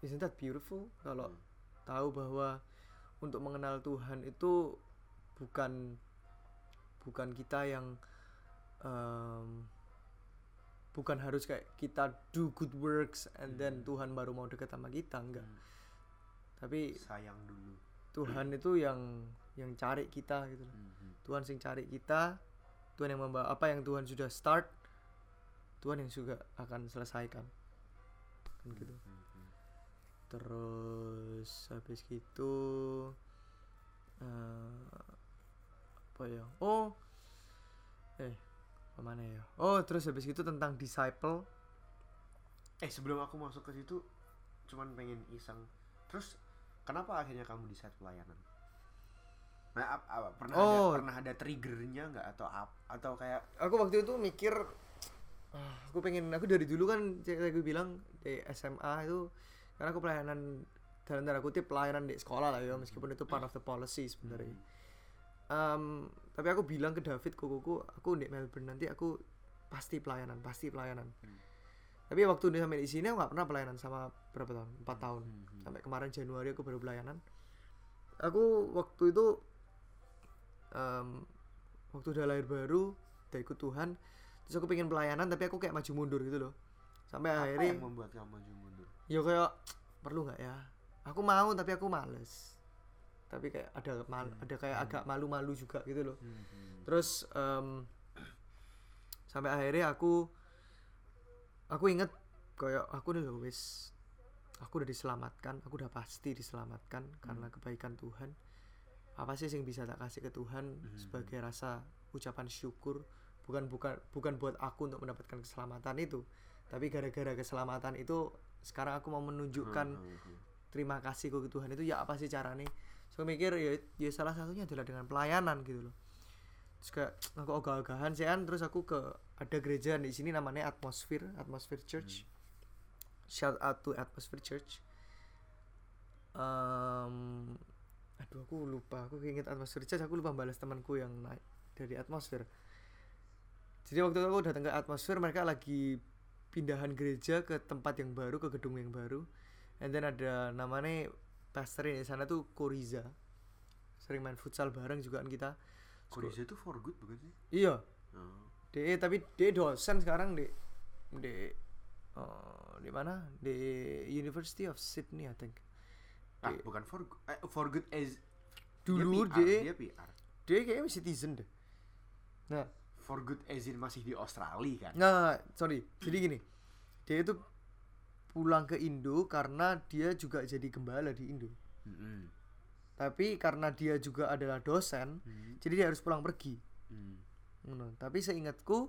Isn't that beautiful? Kalau Hmm. tahu bahwa untuk mengenal Tuhan itu bukan bukan kita yang em, bukan harus kayak kita do good works and then Hmm. Tuhan baru mau dekat sama kita enggak Hmm. tapi Sayang dulu. Tuhan itu yang yang cari kita gitu loh. Mhm. Tuhan sing cari kita Tuhan yang membawa apa yang Tuhan sudah start Tuhan yang juga akan selesaikan kan gitu Mhm. terus habis gitu eh, apa ya oh eh ke mana ya oh terus habis gitu tentang disciple Eh sebelum aku masuk ke situ, cuman pengen iseng. Terus kenapa akhirnya kamu di set pelayanan? Nah, ap- apa, pernah Oh. ada pernah ada triggernya nggak atau ap, atau kayak aku waktu itu mikir ah, aku pengen aku dari dulu kan kayak gue bilang di SMA itu karena aku pelayanan dalam tanda kutip pelayanan di sekolah lah ya meskipun itu part of the policy sebenarnya Em, tapi aku bilang ke David kokoku aku di Melbourne nanti aku pasti pelayanan pasti pelayanan. Hmm. tapi waktu di sampai di sini aku nggak pernah pelayanan sama berapa tahun? Empat tahun. Mhm. sampai kemarin Januari aku baru pelayanan. Aku waktu itu em, waktu udah lahir baru udah ikut Tuhan terus aku pengen pelayanan tapi aku kayak maju mundur gitu loh. Sampai apa akhirnya yang membuat kamu maju mundur? ya kayak perlu nggak ya? Aku mau tapi aku males tapi kayak ada mal ada kayak agak malu-malu juga gitu loh. Mhm. terus em, sampai akhirnya aku aku inget kayak aku udah wis aku udah diselamatkan aku udah pasti diselamatkan karena kebaikan Tuhan. Apa sih yang bisa tak kasih ke Tuhan sebagai rasa ucapan syukur? Bukan bukan bukan buat aku untuk mendapatkan keselamatan itu tapi gara-gara keselamatan itu sekarang aku mau menunjukkan Mhm. terima kasih ke Tuhan itu ya apa sih caranya aku mikir ya, ya salah satunya adalah dengan pelayanan gitu loh. Terus kayak aku ogah-ogahan sih kan terus aku ke ada gereja di sini namanya Atmosphere Atmosphere Church. Shout out to Atmosphere Church. Em, aduh aku lupa aku inget Atmosphere Church aku lupa balas temanku yang naik dari Atmosphere. Jadi waktu itu aku datang ke Atmosphere mereka lagi pindahan gereja ke tempat yang baru ke gedung yang baru. And then ada namanya pastor di sana tuh Koriza sering main futsal bareng juga kan kita. Koriza itu for good bukan sih? Iya. Oh. dia tapi dia dosen sekarang di di eh, di mana? Di University of Sydney I think. Ah Di- bukan for good eh, for good as dulu dia dia PR, dia PR dia kayaknya citizen deh nah. For good as in masih di Australia kan? Nggak, sorry. Jadi gini, dia itu pulang ke Indo karena dia juga jadi gembala di Indo. Mm-mm. Tapi karena dia juga adalah dosen, Hmm. jadi dia harus pulang pergi. Hmm. Ngono. Tapi seingatku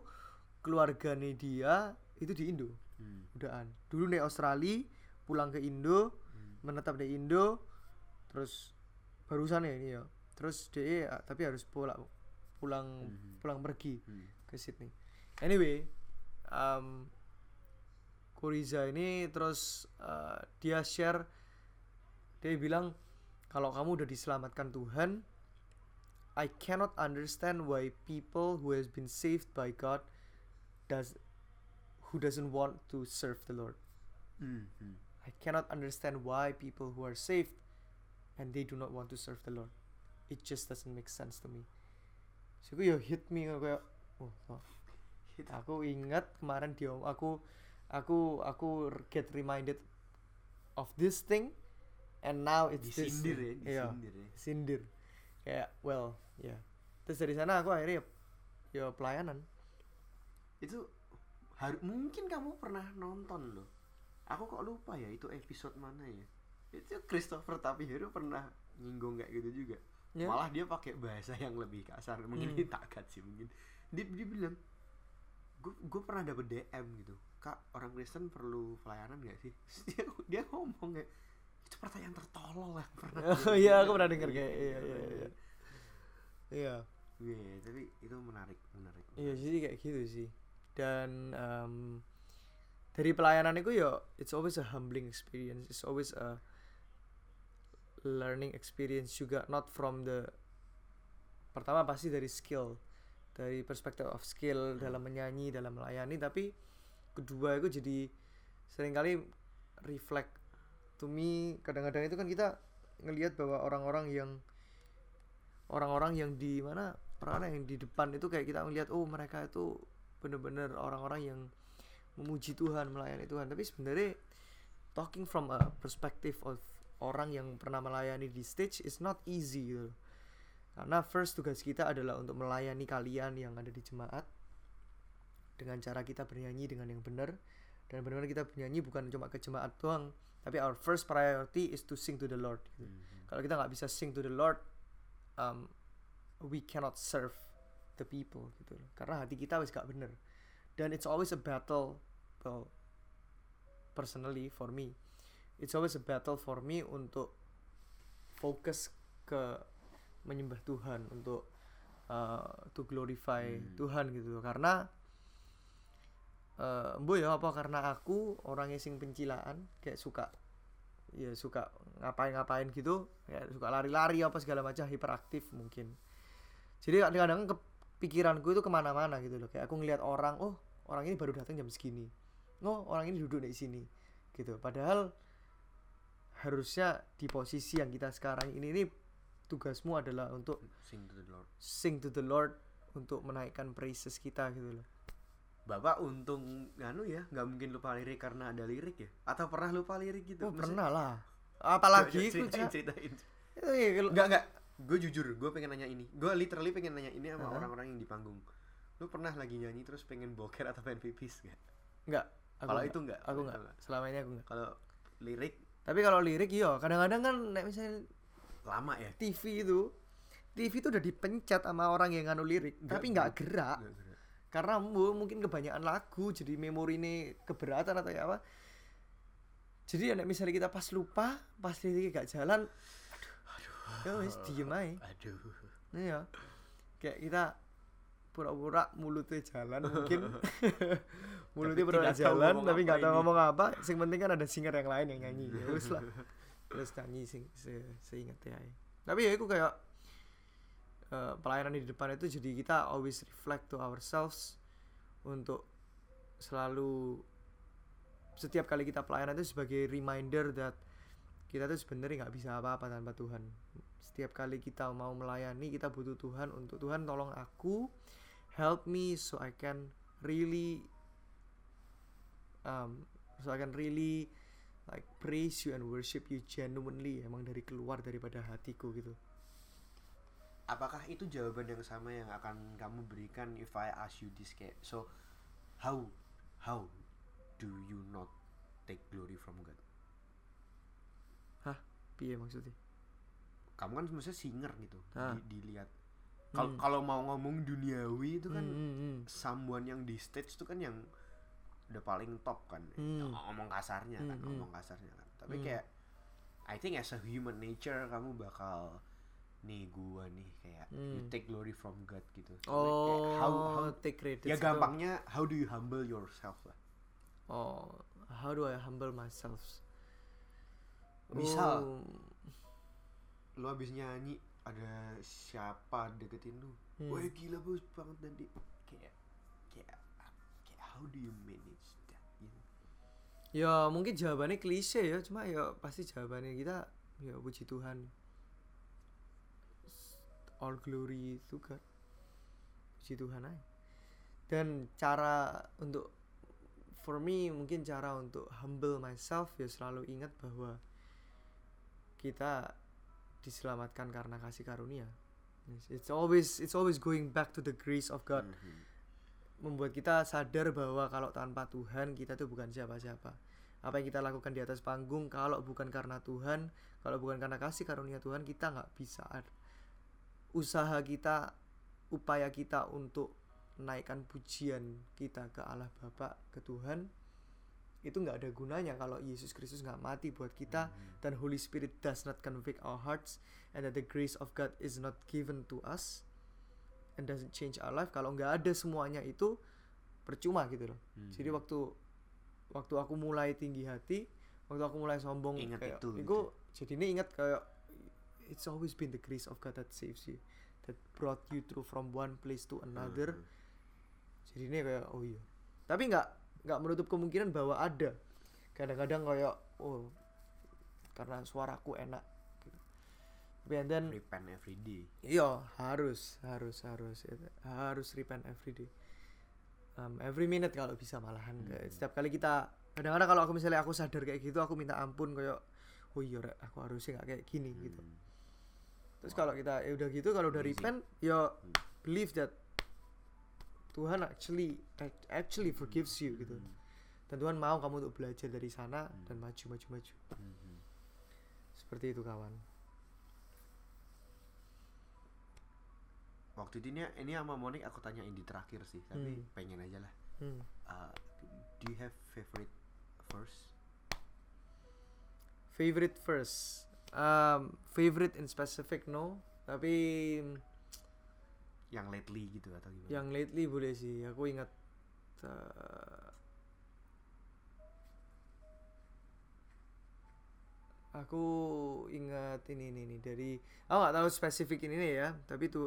keluarganya dia itu di Indo. Hmm. Udahan. Dulu di Australia, pulang ke Indo, Hmm. menetap di Indo, terus barusan ya ini ya. Terus dia tapi harus pulang pulang Mhm. pulang pergi. Hmm. ke Sydney. Anyway, um, Kuriza ini terus uh, dia share, dia bilang kalau kamu udah diselamatkan Tuhan, I cannot understand why people who has been saved by God does who doesn't want to serve the Lord. Hmm. Hmm. I cannot understand why people who are saved and they do not want to serve the Lord. It just doesn't make sense to me. So ya hit me kayak oh, oh. Aku ingat kemarin dia aku aku aku get reminded of this thing and now it's this disindir thing. ya Iya, disindir ya. sindir. Kayak well ya. Terus dari sana aku akhirnya ya, ya pelayanan. Itu har- mungkin kamu pernah nonton loh. Aku kok lupa ya itu episode mana ya. Itu Christopher Tapihero pernah nyinggung kayak gitu juga. Ya. malah dia pakai bahasa yang lebih kasar. Mungkin Hmm. takat sih mungkin. Dia, dia bilang gue gue pernah dapet DM gitu kak orang Kristen perlu pelayanan gak sih? Dia dia ngomong kayak itu pertanyaan tertolol yang pernah oh iya aku bilang." pernah denger kayak iya iya iya. Iya. Iya, tapi itu menarik menarik Iya jadi kayak gitu sih. Dan em, dari pelayanan itu ya it's always a humbling experience. It's always a learning experience juga not from the pertama pasti dari skill. Dari perspektif of skill dalam menyanyi dalam melayani tapi kedua itu jadi sering kali reflect to me. Kadang-kadang itu kan kita ngelihat bahwa orang-orang yang orang-orang yang di mana orang yang di depan itu kayak kita ngelihat oh mereka itu bener-bener orang-orang yang memuji Tuhan melayani Tuhan. Tapi sebenarnya talking from a perspective of orang yang pernah melayani di stage is not easy gitu karena first tugas kita adalah untuk melayani kalian yang ada di jemaat dengan cara kita bernyanyi dengan yang benar dan benar-benar kita bernyanyi bukan cuma ke jemaat doang tapi our first priority is to sing to the Lord gitu. Hmm. kalau kita nggak bisa sing to the Lord um, we cannot serve the people gitu loh karena hati kita wis gak bener dan it's always a battle well personally for me it's always a battle for me untuk fokus ke menyembah Tuhan untuk uh, to glorify Hmm. Tuhan gitu loh karena eh mbo ya apa karena aku orangnya sing pencilaan kayak suka ya suka ngapain-ngapain gitu ya suka lari-lari apa segala macam hiperaktif mungkin. Jadi kadang-kadang kepikiranku itu ke mana-mana gitu loh kayak aku ngelihat orang oh orang ini baru datang jam segini. Oh orang ini duduk di sini. Gitu. Padahal harusnya di posisi yang kita sekarang ini ini tugasmu adalah untuk sing to the Lord. sing to the Lord untuk menaikkan praises kita gitu loh Bapak untung nganu ya, nggak mungkin lupa lirik karena ada lirik ya? Atau pernah lupa lirik gitu? oh, pernah lah apalagi itu ceritain, ceritain. Itu ya, kalau- Enggak enggak, gue jujur, gue pengen nanya ini. Gue literally pengen nanya ini sama orang-orang yang di panggung. Lu pernah lagi nyanyi terus pengen boker atau pengen pipis nggak? enggak Kalau enggak. itu enggak? aku enggak enggak. selama ini aku enggak Kalau lirik tapi kalau lirik iya kadang-kadang kan nek misalnya lama ya? TV itu TV itu udah dipencet sama orang yang nganu lirik Nggak tapi nggak gerak. Nggak gerak. Karena mu- mungkin kebanyakan lagu jadi memori ini keberatan atau ya apa. Jadi ya misalnya kita pas lupa pas liriknya gak jalan aduh ya wis diem aja Aduh. iya. Kayak kita pura-pura mulutnya jalan mungkin. Mulutnya tahu jalan tapi nggak tahu ini. ngomong apa. Yang penting kan ada singer yang lain yang nyanyi ya wis lah. Terus nyanyi sing se seinget ya tapi ya itu kayak eh, pelayanan di depan itu jadi kita always reflect to ourselves untuk selalu setiap kali kita pelayanan itu sebagai reminder that kita tuh sebenarnya nggak bisa apa-apa tanpa Tuhan. Setiap kali kita mau melayani kita butuh Tuhan. Untuk Tuhan tolong aku help me so I can really um, so I can really like praise you and worship you genuinely emang dari keluar daripada hatiku gitu apakah itu jawaban yang sama yang akan kamu berikan if I ask you this kayak so how how do you not take glory from God hah piye maksudnya kamu kan maksudnya singer gitu di- dilihat kalau Hmm. kalau mau ngomong duniawi itu kan Hmm, hmm, hmm. someone yang di stage itu kan yang udah paling top kan Hmm. ngomong kasarnya kan Hmm, hmm. ngomong kasarnya kan tapi kayak I think as a human nature kamu bakal nih gua nih kayak you Hmm. take glory from God gitu. Like, kayak oh how, how take credit ya gampangnya how do you humble yourself lah? Oh how do I humble myself? Misal. Oh, lu abis nyanyi ada siapa deketin lu? Hmm. wah gila bos banget tadi kayak kayak kayak how do you manage that gitu ya mungkin jawabannya klise ya cuma ya pasti jawabannya kita ya puji Tuhan all glory to God puji Tuhan aja dan cara untuk for me mungkin cara untuk humble myself ya selalu ingat bahwa kita diselamatkan karena kasih karunia it's always it's always going back to the grace of God Mhm. membuat kita sadar bahwa kalau tanpa Tuhan kita tuh bukan siapa-siapa. Apa yang kita lakukan di atas panggung kalau bukan karena Tuhan, kalau bukan karena kasih karunia Tuhan kita nggak bisa. Usaha kita, upaya kita untuk naikkan pujian kita ke Allah Bapa, ke Tuhan itu nggak ada gunanya kalau Yesus Kristus nggak mati buat kita Mhm. dan Holy Spirit does not convict our hearts and that the grace of God is not given to us and doesn't change our life kalau nggak ada semuanya itu percuma gitu loh Mhm. jadi waktu waktu aku mulai tinggi hati waktu aku mulai sombong Ingat kayak itu, iku, jadi ini ingat kayak it's always been the grace of God that saves you that brought you through from one place to another Mhm. jadi ini kayak oh iya tapi nggak nggak menutup kemungkinan bahwa ada kadang-kadang kayak oh karena suaraku enak gitu. tapi and then repent every day iya harus harus harus itu. harus repent every day Um, every minute kalau bisa malahan kayak Hmm. setiap kali kita kadang-kadang kalau aku misalnya aku sadar kayak gitu aku minta ampun kayak oh iya aku harusnya nggak kayak gini gitu Hmm. Terus kalau kita ya udah gitu kalau udah repent ya Hmm. believe that Tuhan actually actually forgives you gitu Mhm. dan Tuhan mau kamu untuk belajar dari sana Hmm. dan maju maju maju seperti itu kawan waktu itu ini ini sama Monik aku tanyain di terakhir sih tapi Hmm. pengen aja lah hmm. Uh, do you have favorite verse favorite verse um, favorite in specific no. Tapi yang lately gitu atau gimana? yang lately boleh sih. Aku ingat uh, aku ingat ini ini, ini. Dari aku nggak tahu spesifik ini nih ya. Tapi itu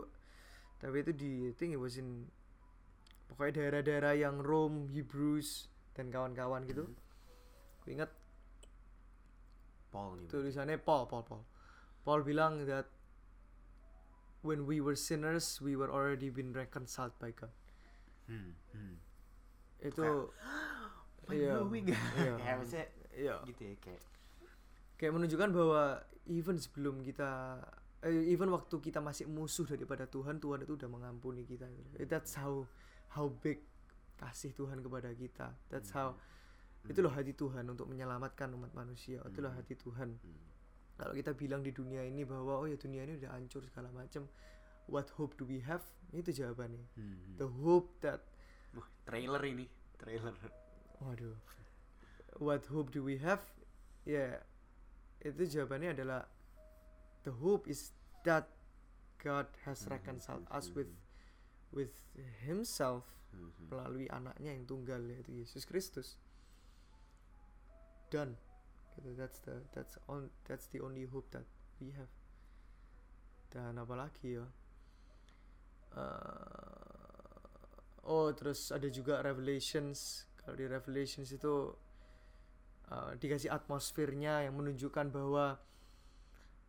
tapi itu di I think it was in pokoknya daerah-daerah yang Rome Hebrews dan kawan-kawan gitu. Mhm. aku ingat Paul nih tulisannya Paul Paul Paul. Paul bilang that when we were sinners we were already been reconciled by God. Hmm. Hmm. itu iya, iya, ya maksudnya iya. gitu ya kayak kayak menunjukkan bahwa even sebelum kita eh, even waktu kita masih musuh daripada Tuhan Tuhan itu udah mengampuni kita. That's how how big kasih Tuhan kepada kita. That's how Hmm. itulah hati Tuhan untuk menyelamatkan umat manusia itulah Hmm. hati Tuhan Hmm. kalau kita bilang di dunia ini bahwa oh ya dunia ini udah hancur segala macam what hope do we have itu jawabannya Hmm. the hope that Wah, trailer ini trailer waduh what hope do we have ya itu jawabannya adalah the hope is that God has reconciled us with with himself Hmm. Hmm. melalui anaknya yang tunggal yaitu Yesus Kristus done. Gitu that's the that's on that's the only hope that we have. Dan apalagi ya Eh, oh terus ada juga Revelations. Kalau di Revelations itu uh, dikasih atmosfernya yang menunjukkan bahwa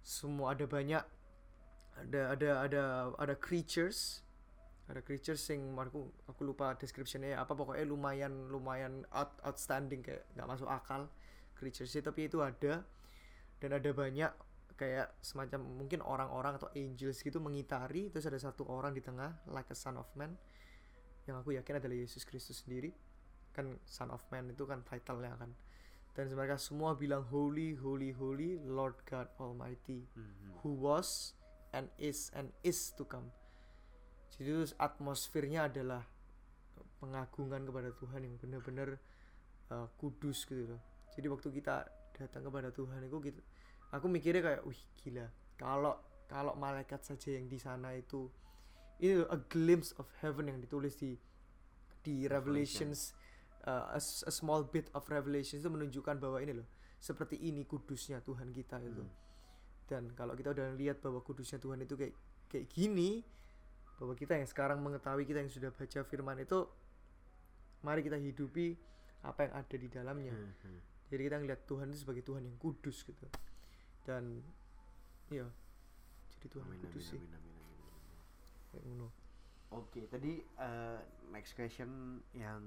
semua ada banyak ada ada ada ada creatures. Ada creatures yang aku aku lupa descriptionnya apa pokoknya lumayan lumayan out, outstanding kayak nggak masuk akal creatures tapi itu ada. Dan ada banyak kayak semacam mungkin orang-orang atau angels gitu mengitari terus ada satu orang di tengah like a son of man yang aku yakin adalah Yesus Kristus sendiri. Kan son of man itu kan title-nya kan. Dan mereka semua bilang holy holy holy Lord God Almighty Mhm. who was and is and is to come. Jadi terus atmosfernya adalah pengagungan kepada Tuhan yang benar-benar uh, kudus gitu loh jadi waktu kita datang kepada Tuhan itu gitu aku mikirnya kayak wih gila kalau kalau malaikat saja yang di sana itu ini a glimpse of heaven yang ditulis di di Revelations uh, a, a small bit of Revelations itu menunjukkan bahwa ini loh seperti ini kudusnya Tuhan kita itu Hmm. dan kalau kita udah lihat bahwa kudusnya Tuhan itu kayak kayak gini bahwa kita yang sekarang mengetahui kita yang sudah baca firman itu mari kita hidupi apa yang ada di dalamnya Mhm. Jadi kita ngeliat Tuhan itu sebagai Tuhan yang kudus gitu dan ya jadi Tuhan Amin, kudus amin, sih amin, amin, amin, amin. kayak ngono. Oke, tadi eh, next question yang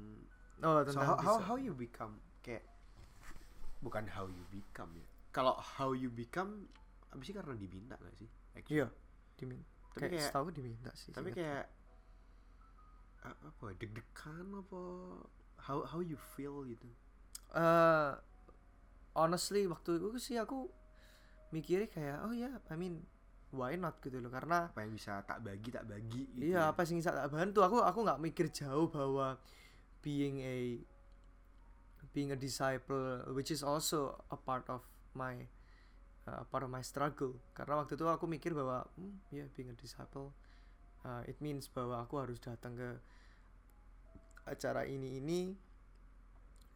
oh so tentang how, how bisa- how you become kayak bukan how you become ya. Kalau how you become abis sih karena diminta gak sih? Actually. iya diminta Tapi kayak, kayak- setahu diminta sih Tapi kayak apa ya, deg-degan apa how how you feel gitu. eh honestly waktu itu sih aku mikirnya kayak oh ya I mean why not gitu loh karena Apa yang bisa tak bagi tak bagi gitu. iya ya. apa sih yang bisa tak bantu aku aku nggak mikir jauh bahwa being a being a disciple which is also a part of my uh, part of my struggle karena waktu itu aku mikir bahwa hmm, ya being a disciple uh, it means bahwa aku harus datang ke acara ini ini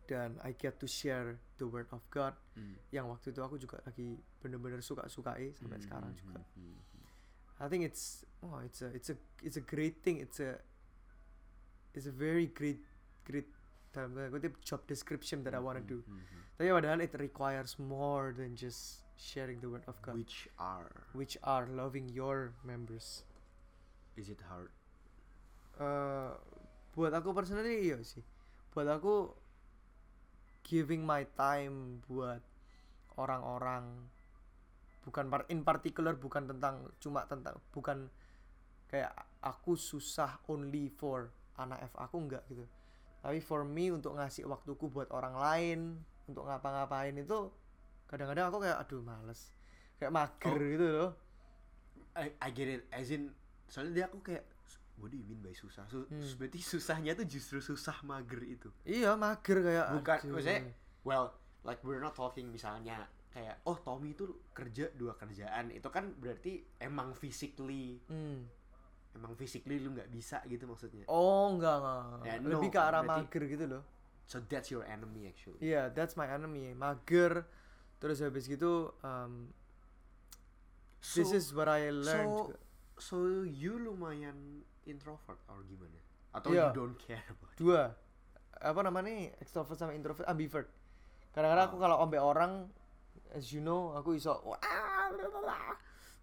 dan I get to share the word of God Hmm. yang waktu itu aku juga lagi bener-bener suka-sukai sampai Hmm, sekarang hmm, juga hmm. I think it's oh it's a it's a it's a great thing. It's a it's a very great great dalam kutip job description that I want to do. Hmm, hmm, Tapi padahal it requires more than just sharing the word of. God, Which are which are loving your members. is it hard? Eh buat aku personally iya sih. Buat aku giving my time buat orang-orang. Bukan par- in particular bukan tentang cuma tentang bukan kayak aku susah only for anak F aku enggak gitu. Tapi for me untuk ngasih waktuku buat orang lain untuk ngapa-ngapain itu kadang-kadang aku kayak aduh males. Kayak mager Oh. gitu loh. I, I get it. As in soalnya dia aku kayak what do you mean by susah Su- Hmm. berarti susahnya tuh justru susah mager itu iya mager kayak bukan aduh. maksudnya well like we're not talking misalnya kayak oh Tommy itu kerja dua kerjaan itu kan berarti emang physically Hmm. emang physically lu nggak bisa gitu maksudnya oh enggak enggak, enggak. Ya, lebih no, ke arah berarti- mager gitu loh so that's your enemy actually Iya, that's my enemy. Mager. Terus habis gitu, um, so, this is what I learned. so so you lumayan introvert or gimana atau Iya. you don't care about? Dua. Apa namanya? Extrovert sama introvert, ambivert. Kadang-kadang aku Oh. kalau ombe orang, as you know, aku iso.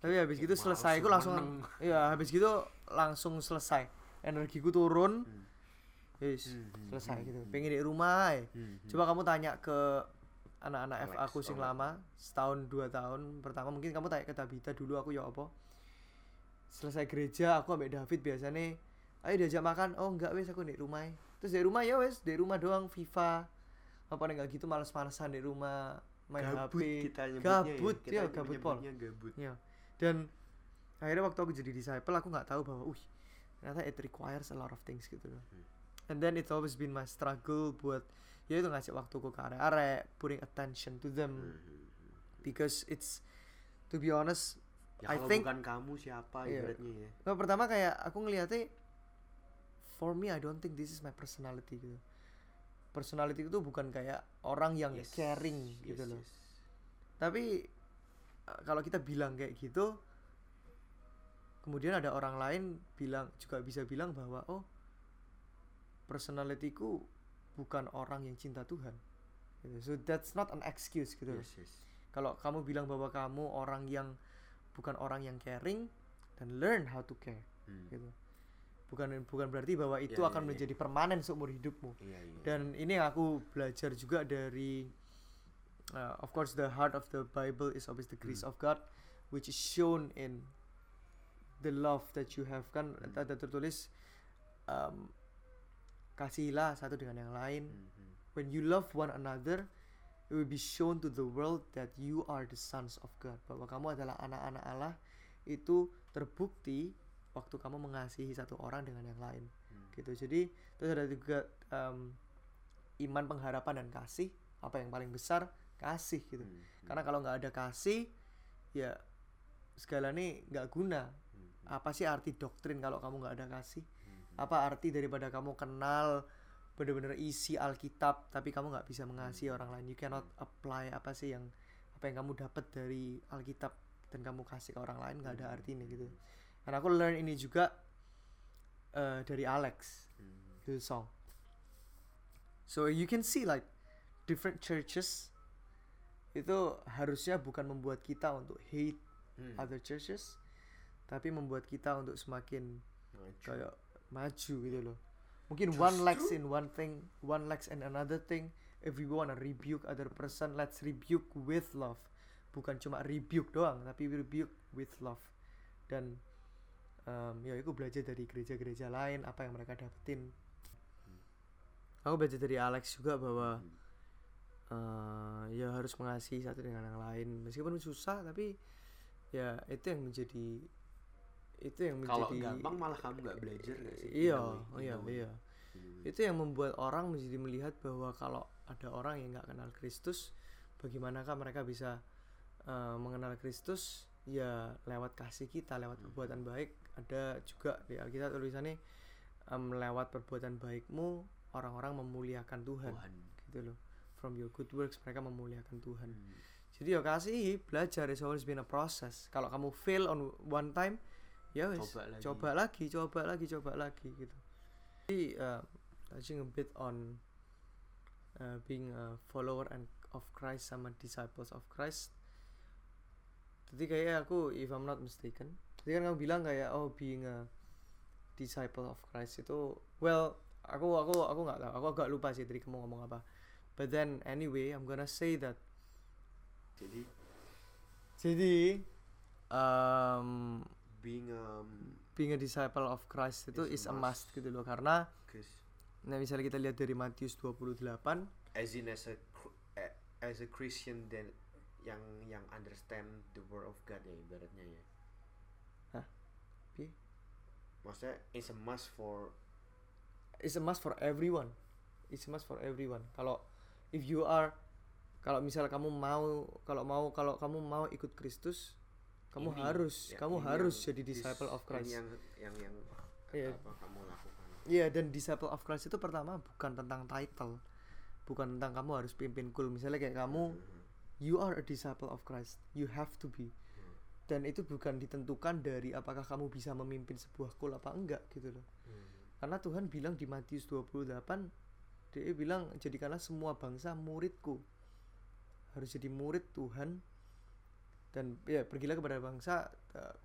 Tapi habis gitu selesai, aku langsung, iya habis gitu langsung selesai. Energiku turun, Hmm. yes, Hmm, hmm, selesai hmm, gitu. hmm. Pengen di rumah. ya. Hmm, hmm. Coba kamu tanya ke anak-anak F aku sing oh. lama setahun dua tahun pertama mungkin kamu tanya ke Tabita dulu aku ya apa selesai gereja aku ambek David biasanya ayo diajak makan. Oh enggak wes aku di rumah. Terus di rumah ya wes di rumah doang FIFA. Apa enggak gitu males-malesan di rumah main gabut HP kita nyebutnya gabut ya, ya Kita gabut pol. gabut. Ya. Dan akhirnya waktu aku jadi disciple aku nggak tahu bahwa wih ternyata it requires a lot of things gitu loh. Hmm. and then it's always been my struggle buat ya itu ngasih waktuku ke arek-arek putting attention to them. Hmm, hmm. because it's to be honest ya I think- bukan kamu siapa Iya. ibaratnya ya nah, pertama kayak aku ngeliatnya for me I don't think this is my personality gitu personality itu bukan kayak orang yang Yes, caring yes, gitu loh yes. tapi uh, kalau kita bilang kayak gitu kemudian ada orang lain bilang juga bisa bilang bahwa oh personalitiku bukan orang yang cinta Tuhan gitu. so that's not an excuse gitu yes yes kalau kamu bilang bahwa kamu orang yang bukan orang yang caring dan learn how to care Hmm. gitu bukan bukan berarti bahwa itu Ya, akan ya, ya. menjadi permanen seumur hidupmu iya iya dan ini yang aku belajar juga dari uh, of course the heart of the Bible is always the grace of God which is shown in the love that you have kan Hmm. ada tertulis um, kasihilah satu dengan yang lain Hmm, hmm. when you love one another it will be shown to the world that you are the sons of God. Bahwa kamu adalah anak-anak Allah itu terbukti waktu kamu mengasihi satu orang dengan yang lain. Hmm. gitu. Jadi terus ada juga um, iman pengharapan dan kasih. Apa yang paling besar? Kasih gitu. Hmm, hmm. karena kalau nggak ada kasih ya segala ini nggak guna. Hmm, apa sih arti doktrin kalau kamu nggak ada kasih? Hmm. apa arti daripada kamu kenal bener-bener isi Alkitab tapi kamu nggak bisa mengasihi orang lain you cannot apply apa sih yang apa yang kamu dapat dari Alkitab dan kamu kasih ke orang lain nggak ada artinya gitu dan aku learn ini juga eh, dari Alex Hmm. the song so you can see like different churches itu harusnya bukan membuat kita untuk hate Hmm. other churches tapi membuat kita untuk semakin Maju. kayak maju gitu loh mungkin one lacks in one thing one lacks in another thing. If we wanna rebuke other person let's rebuke with love. Bukan cuma rebuke doang tapi rebuke with love. Dan um, ya aku belajar dari gereja-gereja lain apa yang mereka dapetin. Aku belajar dari Alex juga bahwa eh, ya harus mengasihi satu dengan yang lain. Meskipun susah tapi ya itu yang menjadi itu yang kalau menjadi gampang malah kamu nggak belajar nggak sih? Iya in iya iya. Hmm. itu yang membuat orang menjadi melihat bahwa kalau ada orang yang nggak kenal Kristus bagaimanakah mereka bisa eh, mengenal Kristus? Ya lewat kasih kita lewat Hmm. perbuatan baik ada juga. Di Alkitab tulisannya em, lewat perbuatan baikmu orang-orang memuliakan Tuhan. Tuhan. gitu loh. From your good works mereka memuliakan Tuhan. Hmm. jadi ya kasih belajar. Is always been a process. Kalau kamu fail on one time ya wes Coba lagi. coba lagi coba lagi coba lagi gitu. Jadi uh, touching a bit on uh, being a follower and of Christ sama disciples of Christ. Jadi kayak aku if I'm not mistaken tadi kan kamu bilang kayak oh being a disciple of Christ itu well aku aku aku nggak tahu aku agak lupa sih tadi kamu ngomong apa. But then anyway I'm gonna say that jadi? Jadi um, being um being a disciple of Christ itu Is is a must must. gitu loh karena Chris nah misalnya kita lihat dari Matius 28 as in as a eh, as a Christian then yang yang understand the word of God ya ibaratnya ya Hah? Pi? maksudnya it's a must for is a must for everyone it's a must for everyone kalau if you are kalau misal kamu mau kalau mau kalau kamu mau ikut Kristus kamu ini, harus ya, kamu ini harus yang jadi this- disciple of Christ. yang yang yang apa kamu lakukan. Iya dan disciple of Christ itu pertama bukan tentang title bukan tentang kamu harus pimpin kul. Misalnya kayak kamu Mhm. you are a disciple of Christ you have to be. Hmm. dan itu bukan ditentukan dari apakah kamu bisa memimpin sebuah kul apa enggak gitu loh. Hmm. karena Tuhan bilang di Matius 28 dia bilang jadikanlah semua bangsa muridku. Harus jadi murid Tuhan dan ya pergilah kepada bangsa eh,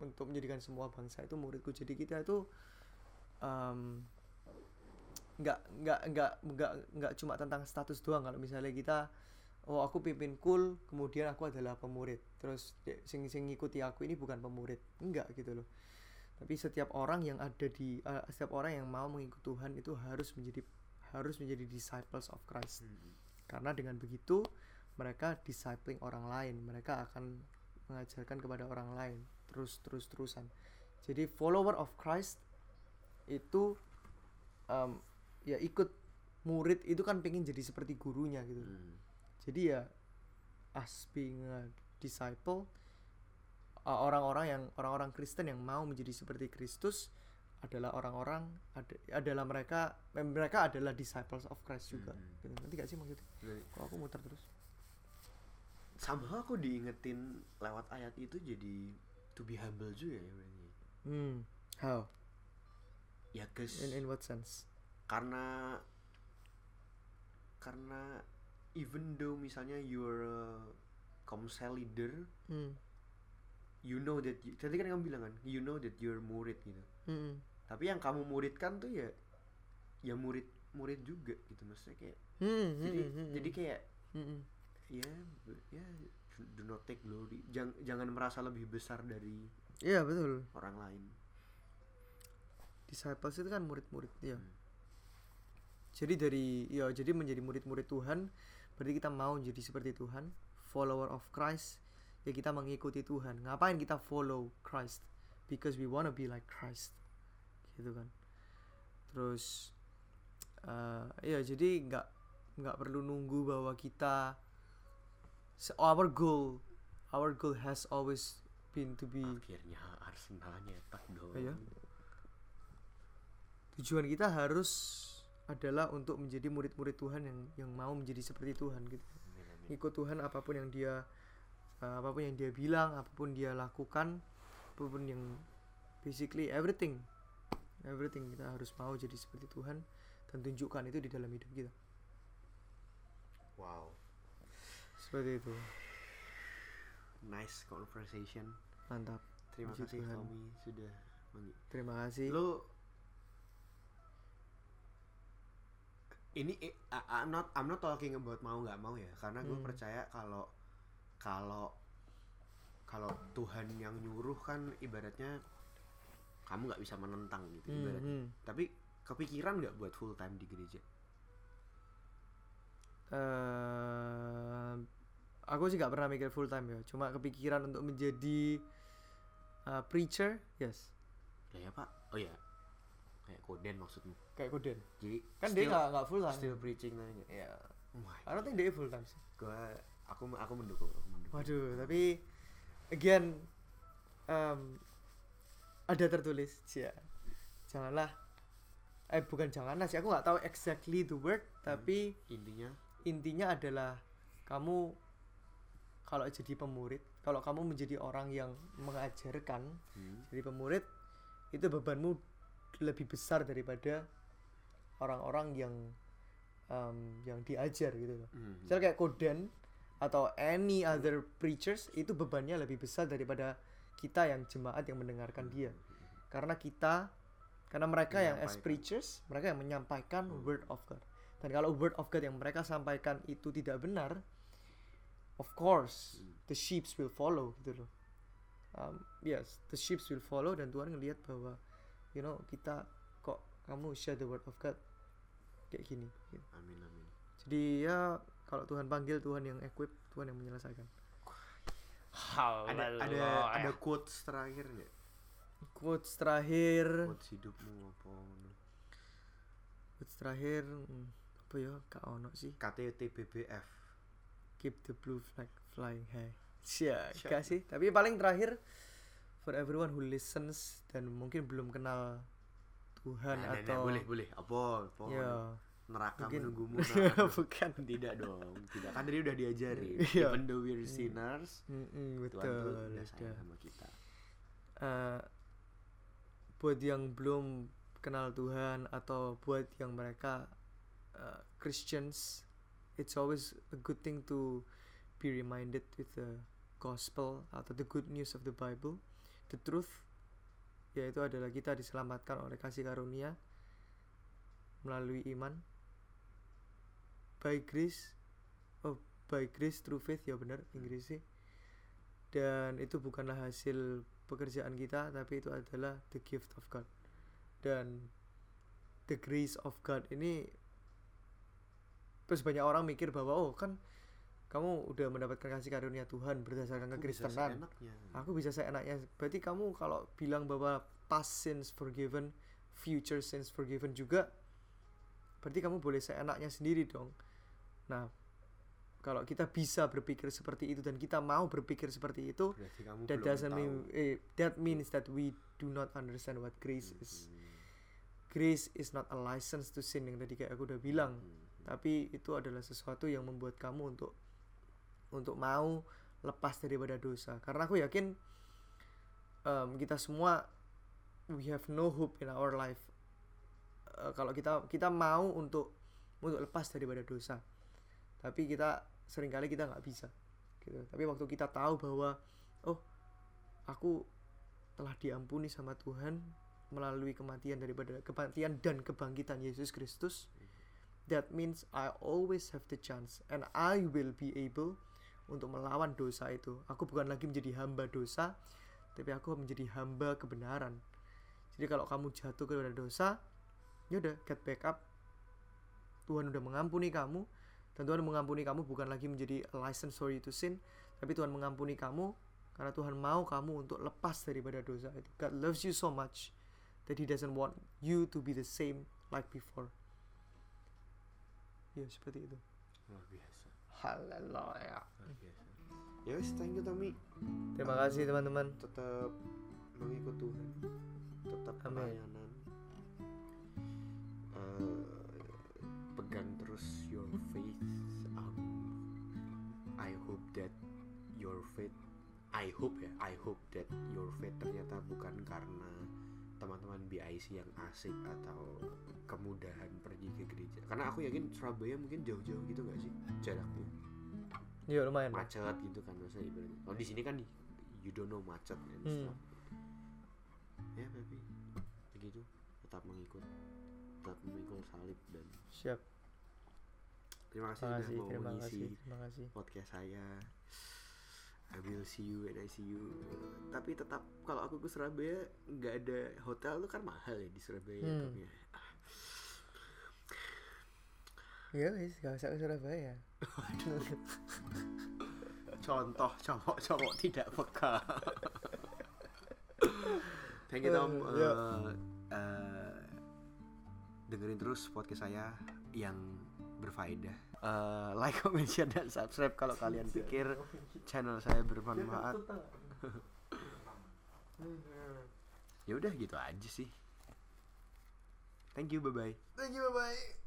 untuk menjadikan semua bangsa itu muridku. Jadi kita itu em, nggak nggak nggak nggak nggak cuma tentang status doang. Kalau misalnya kita oh aku pimpin kul kemudian aku adalah pemurid. Terus de- sing sing ngikuti aku ini bukan pemurid. Enggak gitu loh. Tapi setiap orang yang ada di eh, setiap orang yang mau mengikut Tuhan itu harus menjadi harus menjadi disciples of Christ. Hmm. karena dengan begitu mereka discipling orang lain mereka akan mengajarkan kepada orang lain terus terus terusan jadi follower of Christ itu em, ya ikut murid itu kan pengen jadi seperti gurunya gitu Hmm. jadi ya as being a disciple uh, orang-orang yang orang-orang Kristen yang mau menjadi seperti Kristus adalah orang-orang ada- adalah mereka mereka adalah disciples of Christ juga Mhm. gitu. nanti gak sih maksudnya Right. kok aku muter terus somehow aku diingetin lewat ayat itu jadi to be humble juga ya berarti hmm how ya guys in in what sense karena karena even though misalnya you're a komsel leader hmm. you know that you, tadi kan kamu bilang kan you know that you're murid gitu Hmm. tapi yang kamu muridkan tuh ya ya murid murid juga gitu maksudnya kayak Hmm, jadi hmm, hmm, jadi kayak hmm, hmm. Ya ya do not take glory jangan jangan merasa lebih besar dari Iya betul. orang lain Disciples itu kan murid-murid ya. Hmm. Jadi dari ya jadi menjadi murid-murid Tuhan berarti kita mau jadi seperti Tuhan, follower of Christ. Ya kita mengikuti Tuhan. Ngapain kita follow Christ? Because we wanna be like Christ. Gitu kan. Terus eh ya jadi nggak nggak perlu nunggu bahwa kita se- our goal our goal has always been to be akhirnya Arsenal nyetak dong Iya. tujuan kita harus adalah untuk menjadi murid-murid Tuhan yang yang mau menjadi seperti Tuhan gitu Amin, amin. ikut Tuhan apa pun yang dia uh, apa pun yang dia bilang apa pun dia lakukan apa pun yang basically everything everything kita harus mau jadi seperti Tuhan dan tunjukkan itu di dalam hidup kita wow seperti itu nice conversation mantap terima Puji kasih Tuhan. Tommy sudah terima kasih lu ini eh, I- I'm not I'm not talking about mau nggak mau ya karena gue Hmm. percaya kalau kalau kalau Tuhan yang nyuruh kan ibaratnya kamu nggak bisa menentang gitu Hmm, ibaratnya hmm. tapi kepikiran nggak buat full time di gereja eh aku sih gak pernah mikir full time ya. Cuma kepikiran untuk menjadi uh, preacher yes. Kayak apa oh ya. Kayak koden maksudmu. Kayak koden. Jadi kan dia still- gak, gak full time. still preaching aja ya. Oh my I don't think dia full time sih. Gua aku aku mendukung aku mendukung. Waduh tapi again um, ada tertulis ya janganlah. Eh bukan janganlah sih. Aku nggak tahu exactly the word tapi intinya? intinya adalah kamu kalau jadi pemurid kalau kamu menjadi orang yang mengajarkan hmm, jadi pemurid itu bebanmu lebih besar daripada orang-orang yang um, yang diajar gitu loh. Hmm, misalnya kayak Koden atau any other preachers itu bebannya lebih besar daripada kita yang jemaat yang mendengarkan dia. Karena kita karena mereka yang as preachers mereka yang menyampaikan Hmm. word of God. Dan kalau word of God yang mereka sampaikan itu tidak benar of course Hmm. the sheep will follow gitu loh. Um, yes the sheep will follow dan Tuhan ngelihat bahwa you know kita kok kamu share the word of God kayak gini gitu. amin amin. Jadi ya kalau Tuhan panggil Tuhan yang equip Tuhan yang menyelesaikan. Ada ada ada quotes terakhir nggak? Quotes terakhir. Quotes hidupmu apa quotes terakhir hmm, apa ya? Kak ono sih. KTTBBF keep the blue flag flying high Sia, Siap. gak sih. Tapi paling terakhir for everyone who listens dan mungkin belum kenal Tuhan Nah, nah, nah, atau boleh boleh. Apa? Apa? Ya. Neraka mungkin- menunggumu nah. bukan. Tidak dong tidak. Kan tadi udah diajarin. Iya. even though we're sinners Mm-mm, Tuhan tuh betul udah sayang sama kita. Eh, buat yang belum kenal Tuhan atau buat yang mereka uh, Christians, it's always a good thing to be reminded with the gospel atau the good news of the Bible, the truth, yaitu adalah kita diselamatkan oleh kasih karunia melalui iman. By grace, oh by grace through faith ya benar Inggrisnya dan itu bukanlah hasil pekerjaan kita tapi itu adalah the gift of God. Dan the grace of God ini terus banyak orang mikir bahwa oh kan kamu udah mendapatkan kasih karunia Tuhan berdasarkan Aku kekristenan. aku bisa seenaknya. Berarti kamu kalau bilang bahwa past sins forgiven future sins forgiven juga berarti kamu boleh seenaknya sendiri dong. Nah kalau kita bisa berpikir seperti itu dan kita mau berpikir seperti itu that doesn't mean eh, that means that we do not understand what grace is. Hmm, grace is not a license to sin yang tadi kayak aku udah bilang. Hmm, tapi itu adalah sesuatu yang membuat kamu untuk untuk mau lepas daripada dosa. Karena aku yakin em, kita semua we have no hope in our life. Eh, kalau kita kita mau untuk untuk lepas daripada dosa. Tapi kita sering kali kita nggak bisa gitu. Tapi waktu kita tahu bahwa oh aku telah diampuni sama Tuhan melalui kematian daripada kematian dan kebangkitan Yesus Kristus that means I always have the chance and I will be able untuk melawan dosa itu. Aku bukan lagi menjadi hamba dosa tapi aku menjadi hamba kebenaran. Jadi kalau kamu jatuh kepada dosa ya udah get back up. Tuhan udah mengampuni kamu dan Tuhan mengampuni kamu bukan lagi menjadi license you to sin tapi Tuhan mengampuni kamu karena Tuhan mau kamu untuk lepas daripada dosa itu. God loves you so much that He doesn't want you to be the same like before ya seperti itu. Luar biasa. Haleluya. Luar biasa. Ya wes thank you Tommy. Terima kasih teman-teman. Tetap mengikut Tuhan. Tetap pelayanan. Eh, pegang terus your faith. Um, I hope that your faith I hope ya I hope that your faith ternyata bukan karena teman-teman BIC yang asik atau kemudahan pergi ke gereja. Karena aku yakin Surabaya mungkin jauh-jauh gitu gak sih jaraknya? Ya lumayan macet gitu kan masa ibaratnya. Kalau di sini kan you don't know macet and Hmm. stuff ya tapi begitu. Tetap mengikut tetap memikul salib dan siap. Terima kasih terima sudah mau terima mengisi kasih terima kasih. podcast saya I will see you and I see you tapi tetap kalau aku ke Surabaya nggak ada hotel tuh kan mahal ya di Surabaya Hmm. Tom, ya. ya wis gak usah ke Surabaya contoh cowok-cowok tidak peka thank you Tom Eh, ya. Eh, eh, dengerin terus podcast saya yang berfaedah Eh, like, comment, share, dan subscribe kalau kalian pikir channel saya bermanfaat. Ya udah gitu aja sih. Thank you bye bye thank you bye bye